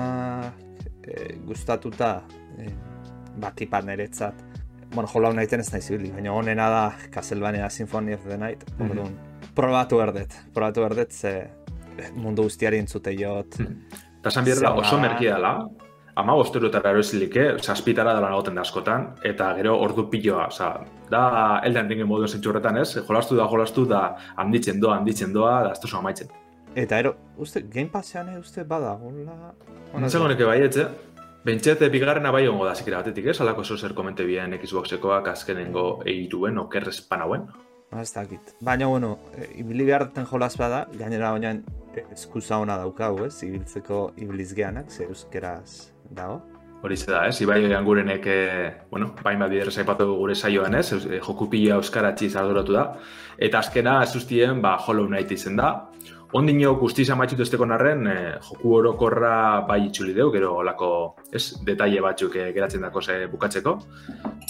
e, gustatuta e, batipat niretzat. Bueno, jola hau nahiten ez naiz ibili, baina honena da Castlevania Symphony of the Night, Mhm. orduan, probatu berdet, probatu berdet ze mundu guztiari entzute jot. Eta esan behar da, Zerga. oso merki dela, ama bosterutara erosilike, saspitara dela nagoten da askotan, eta gero ordu piloa, oza, da Elden Ringen moduen zentsu horretan ez, jolastu da, jolastu da, handitzen doa, handitzen doa, da ez amaitzen. Eta ero, uste, Game Passean eh, uste bada, hola... Nintzen honeke bai, etxe, Bentxete bigarrena bai ongo da zikera batetik, ez? Alako zo zer komente bien Xboxekoak azkenengo eiruen, okerrez panauen. Ah, Ez dakit. Baina, bueno, ibili behar duten jolaz bada, gainera baina eskuza ona daukagu, ez? Ibiltzeko ibilizgeanak, ze euskeraz dago. Hori ze da, ez? Ibai angurenek, eh, bueno, bain bat bider zaipatu gure saioan, ez? Eh, Joku pila euskaratzi arduratu da. Eta azkena, ez ustien, ba, Hollow Knight izen da. Ondino guztiz amatxutu esteko narren, eh, joku orokorra bai itxuli deu, gero olako, ez, detaile batzuk eh, geratzen dako ze bukatzeko.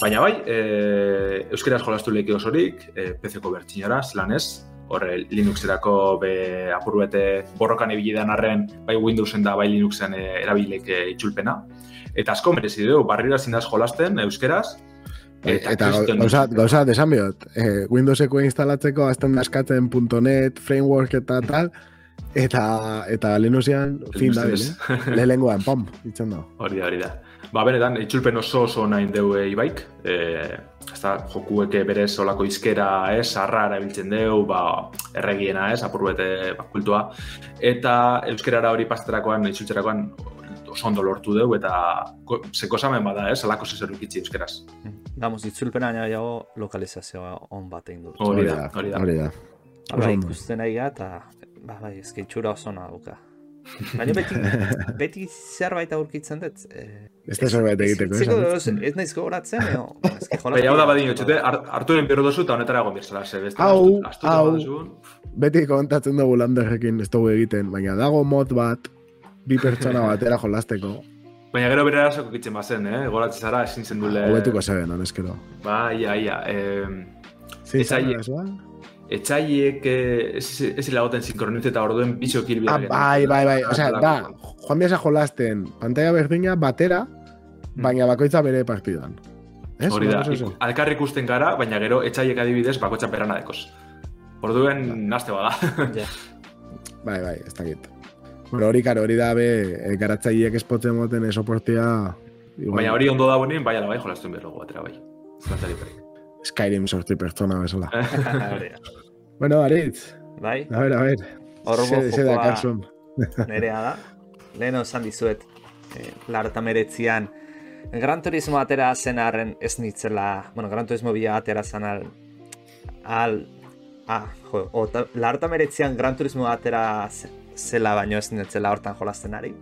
Baina bai, eh, euskeraz jolastu lehiki osorik, eh, PC-ko bertxinara, zelan ez, horre Linuxerako be apurbete borrokan ibili dan arren, bai Windowsen da, bai Linuxen eh, erabilek eh, itxulpena. Eta asko merezi du, barrira zindaz jolasten, euskeraz, Eta, eta kriston- gauza, gauza, desan bihot, eh, Windowseko instalatzeko azten daskatzen .NET, framework eta tal, eta, eta Linuxian, fin da, Linuxen eh? pom, itzen da. Hori da, hori da. Ba, benetan, itxulpen oso oso nahi deu e, ibaik. E, ezta, jokueke berez olako izkera, ez, sarra erabiltzen deu, ba, erregiena, ez, apurbete ba, kultua. Eta euskerara hori pasterakoan, itxultzerakoan, oso ondo lortu deu, eta ko- zeko zamen bada, ez, alako zezer ukitzi euskeraz. Damos, itzulpena nahiago lokalizazioa on bat egin dut. Hori da, hori da. Hori da. Ondo. ikusten nahi eta ba, bai, ezke itxura oso ona dauka. Baina beti, beti zerbait aurkitzen dut. Eh, Ez da zerbait egiteko, ez, ez, ez? ez, naiz gogoratzen, jolaz... Baina hau da badin otxute, harturen berro dozu eta honetara egon birzela, ze beste Hau, hau. Beti kontatzen dugu landerrekin ez dugu egiten, baina dago mod bat, bi pertsona batera jolasteko, Baina gero bere erasoko kitzen bazen, eh? Goratzen zara, ezin zen dule... hobetuko zeben, honezkero. Ba, ia, ia. Eh, Zin arazoa? Etxaiek eh, ez, ez lagoten sinkronitze eta orduen bitxo kilbida. Ah, bai, bai, bai, osea, da, joan biasa jolasten, pantalla berdina batera, baina bakoitza bere partidan. Ez? Hori da, Oso, oso. ik- alkar ikusten gara, baina gero etxaiek adibidez bakotxa perana dekoz. Orduen naste bada. Ja. Bai, bai, ez dakit. Bueno, hori karo, hori da be, e, garatzaileek espotzen moten esoportia... igual, baina hori ondo da bonien, bai ala bai, jolastuen berrogu atera bai. Zantzari perik. Skyrim sorti pertsona bezala. Bueno, Aritz, Bai, a ver, a ver. Ze jokoa- nerea da. Lehen esan dizuet, eh, larta meretzian, Gran Turismo atera zen arren ez nitzela, bueno, Gran Turismo bila atera zen al, al ah, jo, ota, larta meretzean Gran Turismo atera ze- zela baino ez netzela hortan jolasten ari.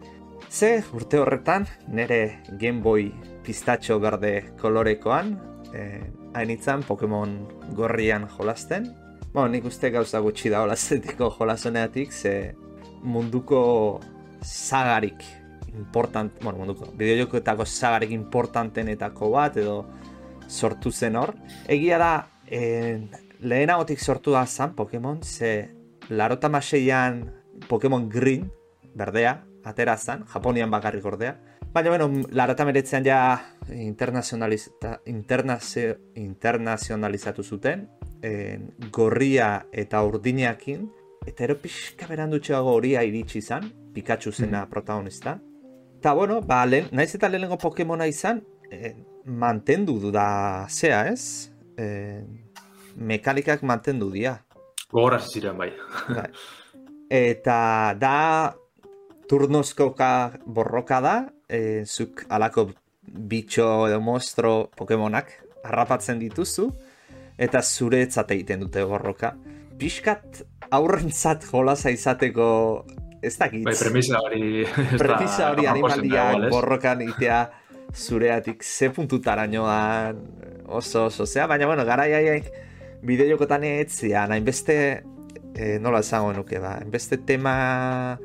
Ze, urte horretan, nire Game Boy pistatxo berde kolorekoan, eh, hain itzan Pokemon gorrian jolasten. Bueno, nik uste gauza gutxi da holastetiko jolasoneatik, ze munduko sagarik important, bueno, munduko, bideojokoetako sagarik importantenetako bat, edo sortu zen hor. Egia da, eh, lehenagotik sortu da zan Pokemon, ze larota maseian Pokemon Green, berdea, atera zan, Japonian bakarrik ordea. Baina, bueno, larota meretzean ja internazionalista, internazio, internazionalizatu zuten, eh, gorria eta urdinakin, eta ero pixka berandutxeago horia iritsi izan, Pikachu zena protagonista. Eta, bueno, ba, lehen, naiz eta lehenengo Pokemona izan, eh, mantendu du da zea, ez? Eh, mekanikak mantendu dira. Gogorra ziren bai. Bai. Eta da turnozko ka borroka da, e, zuk alako bitxo edo monstro Pokemonak harrapatzen dituzu, eta zuretzat egiten dute borroka. Piskat aurrentzat jolasa izateko ez dakit. Bai, premisa hori... Premisa hori ez? borrokan itea zureatik ze puntutaraino da oso oso zea, baina bueno, gara jaiek bideo jokotan etzian, hainbeste eh, nola esango nuke ba, hainbeste tema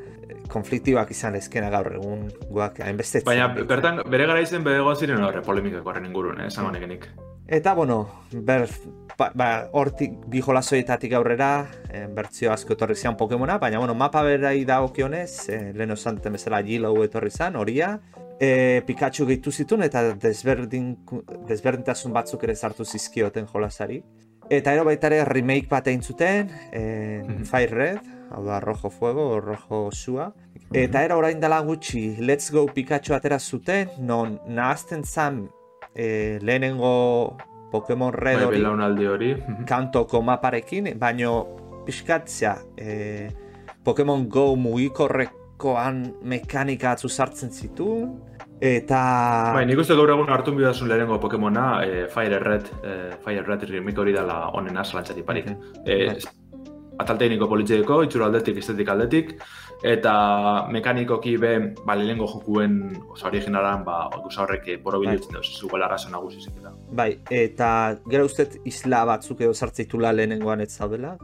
konfliktibak izan ezkena gaur egun guak, hainbeste Baina, bertan, bere gara izen bedegoan ziren horre polemikak horren ingurun, eh, esango nekenik. Eta, bueno, ber, ba, ba, hortik bi jolazoietatik aurrera, eh, bertzio asko etorri zian Pokemona, baina, bueno, mapa berai dagokionez, eh, lehen duten bezala Yellow etorri zan, horia, eh, Pikachu gehitu zituen eta desberdin, desberdintasun batzuk ere sartu zizkioten jolasari. Eta ero baita ere remake bat egin zuten, Mhm. Fire Red, hau da Rojo Fuego, o Rojo Sua. Eta era orain dela gutxi, Let's Go Pikachu atera zuten, non nahazten zan eh, lehenengo Pokemon Red Bai, hori belaunaldi hori. kantoko maparekin, baino pixkatzea eh, Pokemon Go mugikorrekoan mekanika atzu sartzen zituen, eta... Bai, nik uste gaur egun hartu bidazun lehenengo Pokemona, eh, Fire Red, eh, Fire Red remake hori dela onena zalantzari parik. Mhm. Eh, Bai. atalteiniko politzeiko, itxura aldetik, estetik aldetik, eta mekanikoki be, ba, lehenengo jokuen, oza, originalan, ba, gauza horrek eh, boro Bai. dauz, zuko larrazo nagusi zeketa. Bai, eta gero ustez isla batzuk edo sartzitula lehenengoan ez zaudela.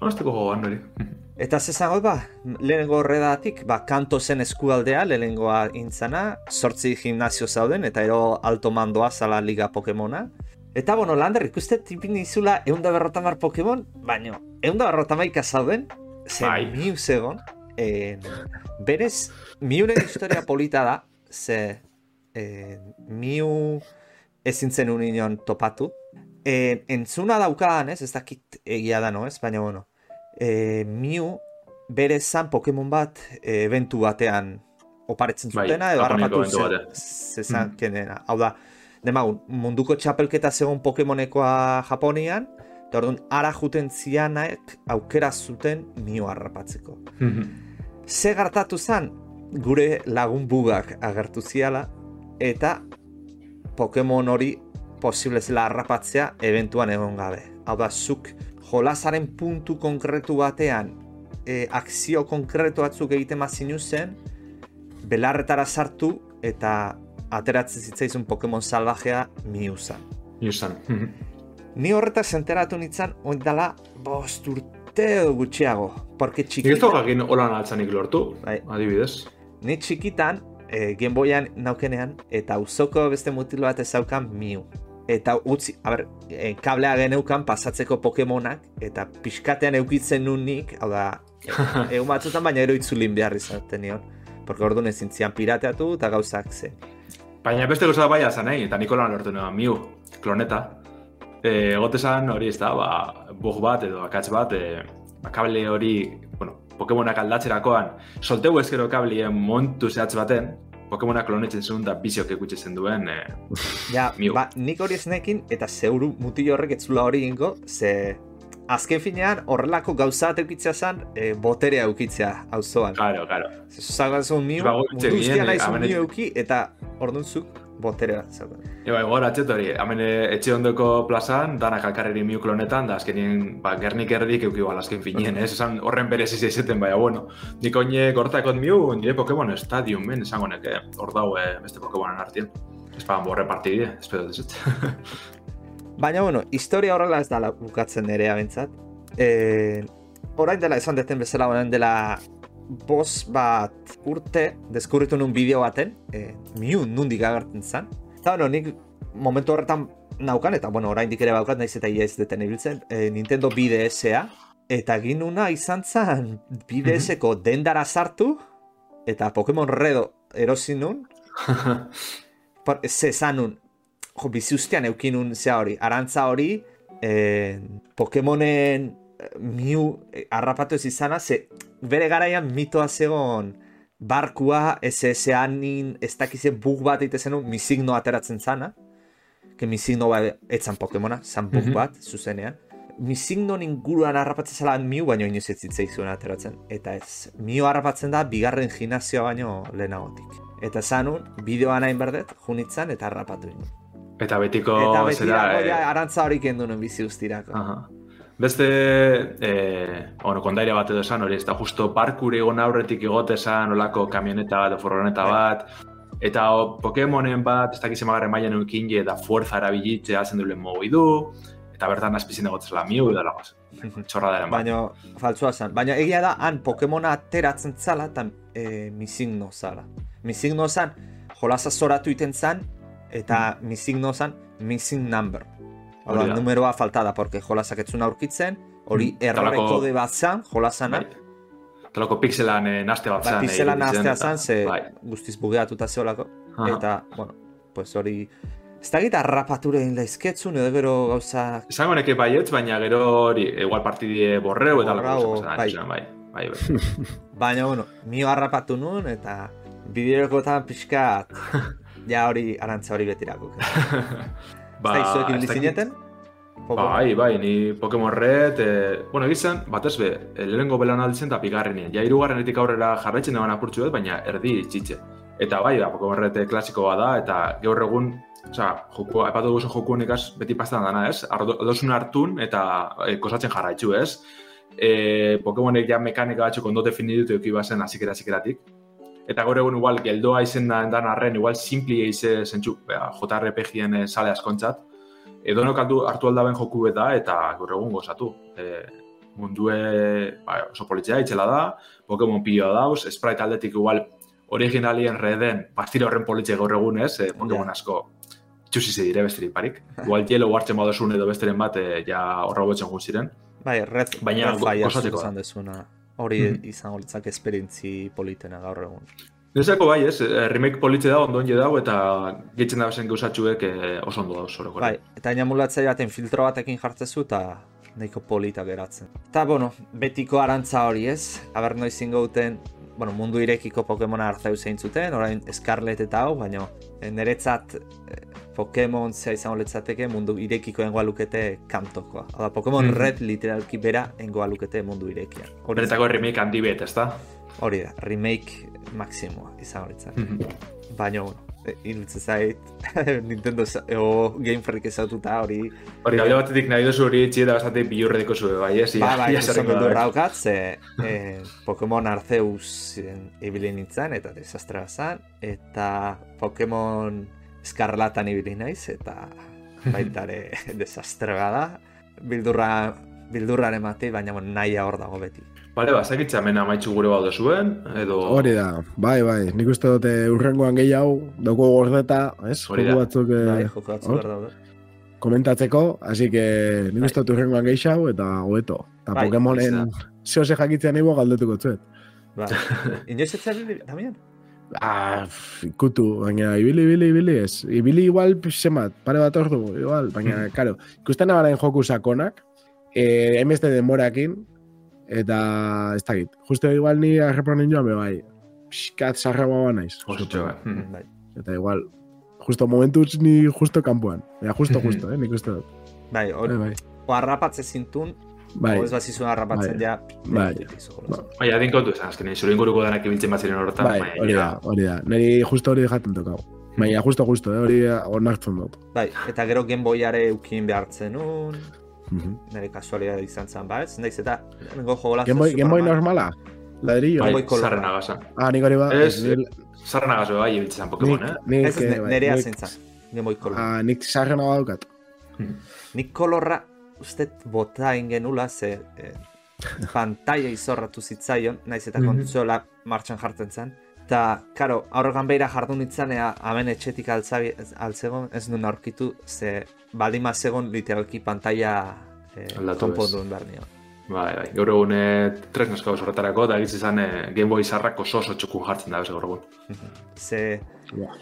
Honazteko gogoan hori. Eta zezango ba, lehenengo horredatik, ba, kanto zen eskualdea, lehenengoa intzana, sortzi gimnazio zauden, eta ero alto mandoa zala liga Pokemona. Eta, bueno, Lander, ikuste tipin izula eunda berrotamar Pokemon, baino, eunda berrotamaika zauden, zen Bai. Mew zegon, en, berez, Mewren historia polita da, ze eh, Mew ezin zen union topatu. En, entzuna daukadan, ez, ez dakit egia da, no, ez, baina, bueno, e, Mew bere zan Pokemon bat e, eventu batean oparetzen Bai, zutena edo Japoniako harrapatu zezan kenena. Hau da, demagun, munduko txapelketa zegoen Pokemonekoa Japonian, eta orduan ara juten zianak aukera zuten Mew harrapatzeko. Ze gertatu zen, gure lagun bugak agertu ziala, eta Pokemon hori posible zela harrapatzea eventuan egon gabe. Hau da, zuk jolasaren puntu konkretu batean e, akzio konkretu batzuk egiten mazinu zen, belarretara sartu eta ateratzen zitzaizun Pokemon salvajea zen. Newsan. Ni horretaz enteratu nintzen, oin dela, bost urte gutxiago. Porque Nik ez txikitan, daukakin holan altzanik lortu, Bai. adibidez. ni txikitan, e, Game Boyan naukenean, eta uzoko beste mutilo bat ezaukan Mew. Eta utzi, a ber, e, kablea geneukan pasatzeko Pokemonak, eta pixkatean eukitzen nun nik, hau da, e, egun batzutan baina ero itzulin behar izaten nion. Porque orduan ezin zian pirateatu eta gauzak ze. Baina beste gauza bai azan nahi, eta Nikola lortu nuen, Mew, kloneta. E, Egotezan hori ez da, ba, bug bat edo akats bat, e, ba, kable hori, bueno, Pokemonak aldatzerakoan, solteu ezkero kablien montu zehatz baten, Pokemonak klonetzen zuen da biziok ekutzen duen, e, Ja, Mew. ba, nik hori ez nekin, eta zeuru mutillo horrek etzula hori ingo, ze azken finean horrelako gauza bat eukitzea zen, e, boterea eukitzea auzoan. Claro, claro. Miu, Ba, mundu egin, nahi zuen amenet- miu euki, eta orduan zuk botere bat zeukan. Eba, gora atxet hori, hemen eh, etxe ondoko plazan, danak alkarreri miuk klonetan, da azkenien, ba, gernik erdik euki bala azken finien, ez? Esan horren berez izaizeten, baina, bueno. Nik oine gortakot miu, nire Pokemon Stadium, men, esango neke, hor daue beste Pokemonen artien. Ez pagan borre partidi, espero dezet. Baina, bueno, historia horrela ez dala bukatzen nire abentzat. E, orain dela esan deten bezala, orain dela bos bat urte deskurritu nun bideo baten, e, miu nundik agertzen zen. Eta, bueno, nik momentu horretan naukan, eta, bueno, orain ere baukat, naiz eta iez deten ibiltzen, e, Nintendo BDS-a, eta egin nuna izan zen BDS-ko dendara sartu, eta Pokemon Redo erosin nun, Por, ze zanun, jo, bizi ustean eukinun zea hori, arantza hori, eh, Pokemonen eh, Mew eh, harrapatu ez izana, ze bere garaian mitoa zegon barkua, SS-anin, ez dakize bug bat egite misigno ateratzen zana, que misigno ba, etzan Pokemona, zan bug Mhm. bat, zuzenean. Misigno inguruan harrapatzen zela Mew, baino inoiz ez zitzaizuen ateratzen. Eta ez, Mew harrapatzen da bigarren gimnazioa baino lehenagotik. Eta zanun, bideoa nahin berdet, junitzan eta harrapatu ingo. Eta betiko, Eta beti zera, eh, ja, arantza horik kendu nuen bizi guztirako. Aha. Beste, eh, bueno, kondaire bat edo esan hori, ez da justo parkure egon aurretik egote esan, olako kamioneta bat, furgoneta Bai. bat, eta o, Pokemonen bat, ez dakiz emagarren mailan eukin eta fuerza erabilitzea zen dulen mogidu, eta bertan azpizien egotzela miu edo lagoz. Txorra daren bat. Baina, faltzua zen. Baina egia da, han Pokemona ateratzen zala eta e, misigno zala. Misigno zan, jolaza zoratu iten zan, eta misigno zan, missing number. Da. numeroa falta da, porque jolazak etzun aurkitzen, hori Mm, errore kode bat zan, jolazana, Bai. Talako pixelan eh, naste bat Ba, zen. pixela eh, nahaztea eta- zan, ze Bai. guztiz bugeatuta zeolako. Aha. Eta, bueno, pues hori... Ez da gita harrapature egin laizketzun, edo gero gauza... Esango neke baietz, baina gero hori, igual partidie borreu eta lako bai. bai. Bai, bai. Baina, bueno, mio harrapatu nun, eta bideokotan pixkat, ja hori arantza hori betirako. ba, Ba, ez? Pokemon? Bai, bai, ni Pokemon Red, e, bueno, egizan, batez be, eh, lehenengo belaunaldizen eta bigarrenien. Ja, irugarrenetik aurrera jarraitzen dagoen apurtzu dut, baina erdi txitxe. Eta bai, da, Pokemon Red klasikoa da, eta gaur egun, osea, joko, aipatu duzu joku honikaz beti pastan dana, ez? Ardo- Aldosun hartun eta e, kosatzen jarraitzu, ez? E, Pokemonek ja mekanika batzuk ondo definitu euki bazen azikera azikeratik. Eta gaur egun igual geldoa izen da dan arren, igual simpli eize zentzu, JRPG-en eh, sale askontzat, edonok hartu, hartu aldaben joku bet da, eta gaur egun gozatu. E, mundue ba, oso politzea itxela da, Pokemon pilo dauz, sprite aldetik igual originalien reden, pastira horren politxe gaur egun ez, e, Pokemon Ja. asko txusi ze dire besterik parik. Igual hielo hartzen badozun edo besteren bat, e, ja horra botzen ziren. Bai, Red, Baina Red go- Fire gozatzeko Hori Mhm. izango litzak esperientzi politena gaur egun. Nezako bai, ez, e, remake politxe da, ondo dago, eta gehitzen da zen gauzatxuek e, oso ondo dauz horreko. Bai, eta inamulatzaile baten filtro batekin jartzezu eta nahiko polita geratzen. Eta, bueno, betiko arantza hori ez, aber noiz ingouten, bueno, mundu irekiko Pokemona hartzeu zein zuten, orain Scarlet eta hau, baina niretzat eh, Pokemon zea izango litzateke mundu irekiko engoa lukete kantokoa. Hau Pokemon Mhm. Red literalki bera engoa lukete mundu irekia. Hori, Beretako remake handi bet, ez hori da, remake maksimoa izango litzateke. Mhm. Baina, bueno, e, iruditzen zait, Nintendo o Game Freak ezaututa hori Hori, alde batetik nahi duzu hori itxi eta bastante bilurrediko zuen, bai, ez? Ba, bai, Ia esan sarriko da, beldur bai. daukat, ze eh, Pokemon Arceus en, ibili nintzen, eta desastra zan, eta Pokemon Eskarlatan ibili naiz, eta baitare desastre da. Bildurra, bildurraren mate, baina nahia hor dago beti. Bale, ba, zakitza mena maitxu gure baude zuen, edo... Hori da, bai, bai, nik uste dute urrengoan gehiago, dauko gordeta, ez? Hori da. batzuk eh, Bai, joko batzu hor, behar daude. komentatzeko, así que nik Bai. uste dut urrengoan gehiago eta hobeto. Eta Bai, Pokemonen zeo ze jakitzean ibo galdetuko zuet. Bai. Inoiz zabili, Damian? Ah, ikutu, baina ibili, ibili, ibili ez. Ibili igual, zemat, pare bat ordu, igual, baina, Hmm. karo, ikusten abaren joku sakonak, eh, emeste denborakin, eta ez dakit, justo igual ni arreponen joan bai, pixkat sarragoa naiz. Ostio, bai. Mhm. Bai. Eta igual, justo momentuz ni justo kanpoan. Baina, justo, justo, eh, nik uste dut. Bai, Bai, hori, bai. o harrapatze zintun, Bai, ez bazizun harrapatzen Bai. ja, Bai. bai. Adin kontu esan, azkenean, zure inguruko denak ibiltzen bat ziren horretan, bai, baina, hori da, hori da. Neri justo hori jaten tokau. Baina, justo, justo, eh, hori onartzen dut. Bai, eta gero Game Boyare eukin behartzen un, Mhm. nire kasualidad izan zen, ba, ez? Naiz eta, nengo jogolazo Game Boy, Game Boy Superman. normala? Ladrillo? Bai, zarren agasa. Ah, nik hori ba... Ez, zarren agasa bai, ibiltzen Pokemon, nik, eh? Ez, eh, bai, nerea zen, Game Boy Color. Ah, nik sarrena badaukat. Nik kolorra, uste bota ingenula, ze eh, pantalla izorratu zitzaion, naiz eta Mhm. kontsola martxan jartzen zen. Ta, karo, aurregan behira jardun itzanea, hemen etxetik altzabi, altzegon, ez nuen aurkitu, ze baldima zegon literalki pantalla eh, Aldatu konpondu behar nio. Bai, bai. Gaur egun eh, tres nasko horretarako, da egitz izan eh, Game Boy zarrak oso oso txukun jartzen da, ez gaur egun. Ze, Buah.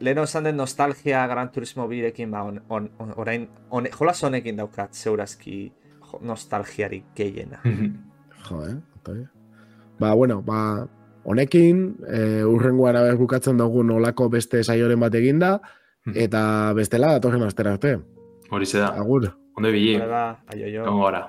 Leheno esan den nostalgia Gran Turismo birekin, ba, on, on, on, orain, on, jolas honekin daukat zeurazki jo, nostalgiarik gehiena. Jo, eh? Otai. Ba, bueno, ba, honekin, e, urrengoan abez bukatzen dugu nolako beste saioren bat eginda, eta bestela datorren astera arte. Hori ze da. Agur. Ondo ibili, Hore da, aio, jo.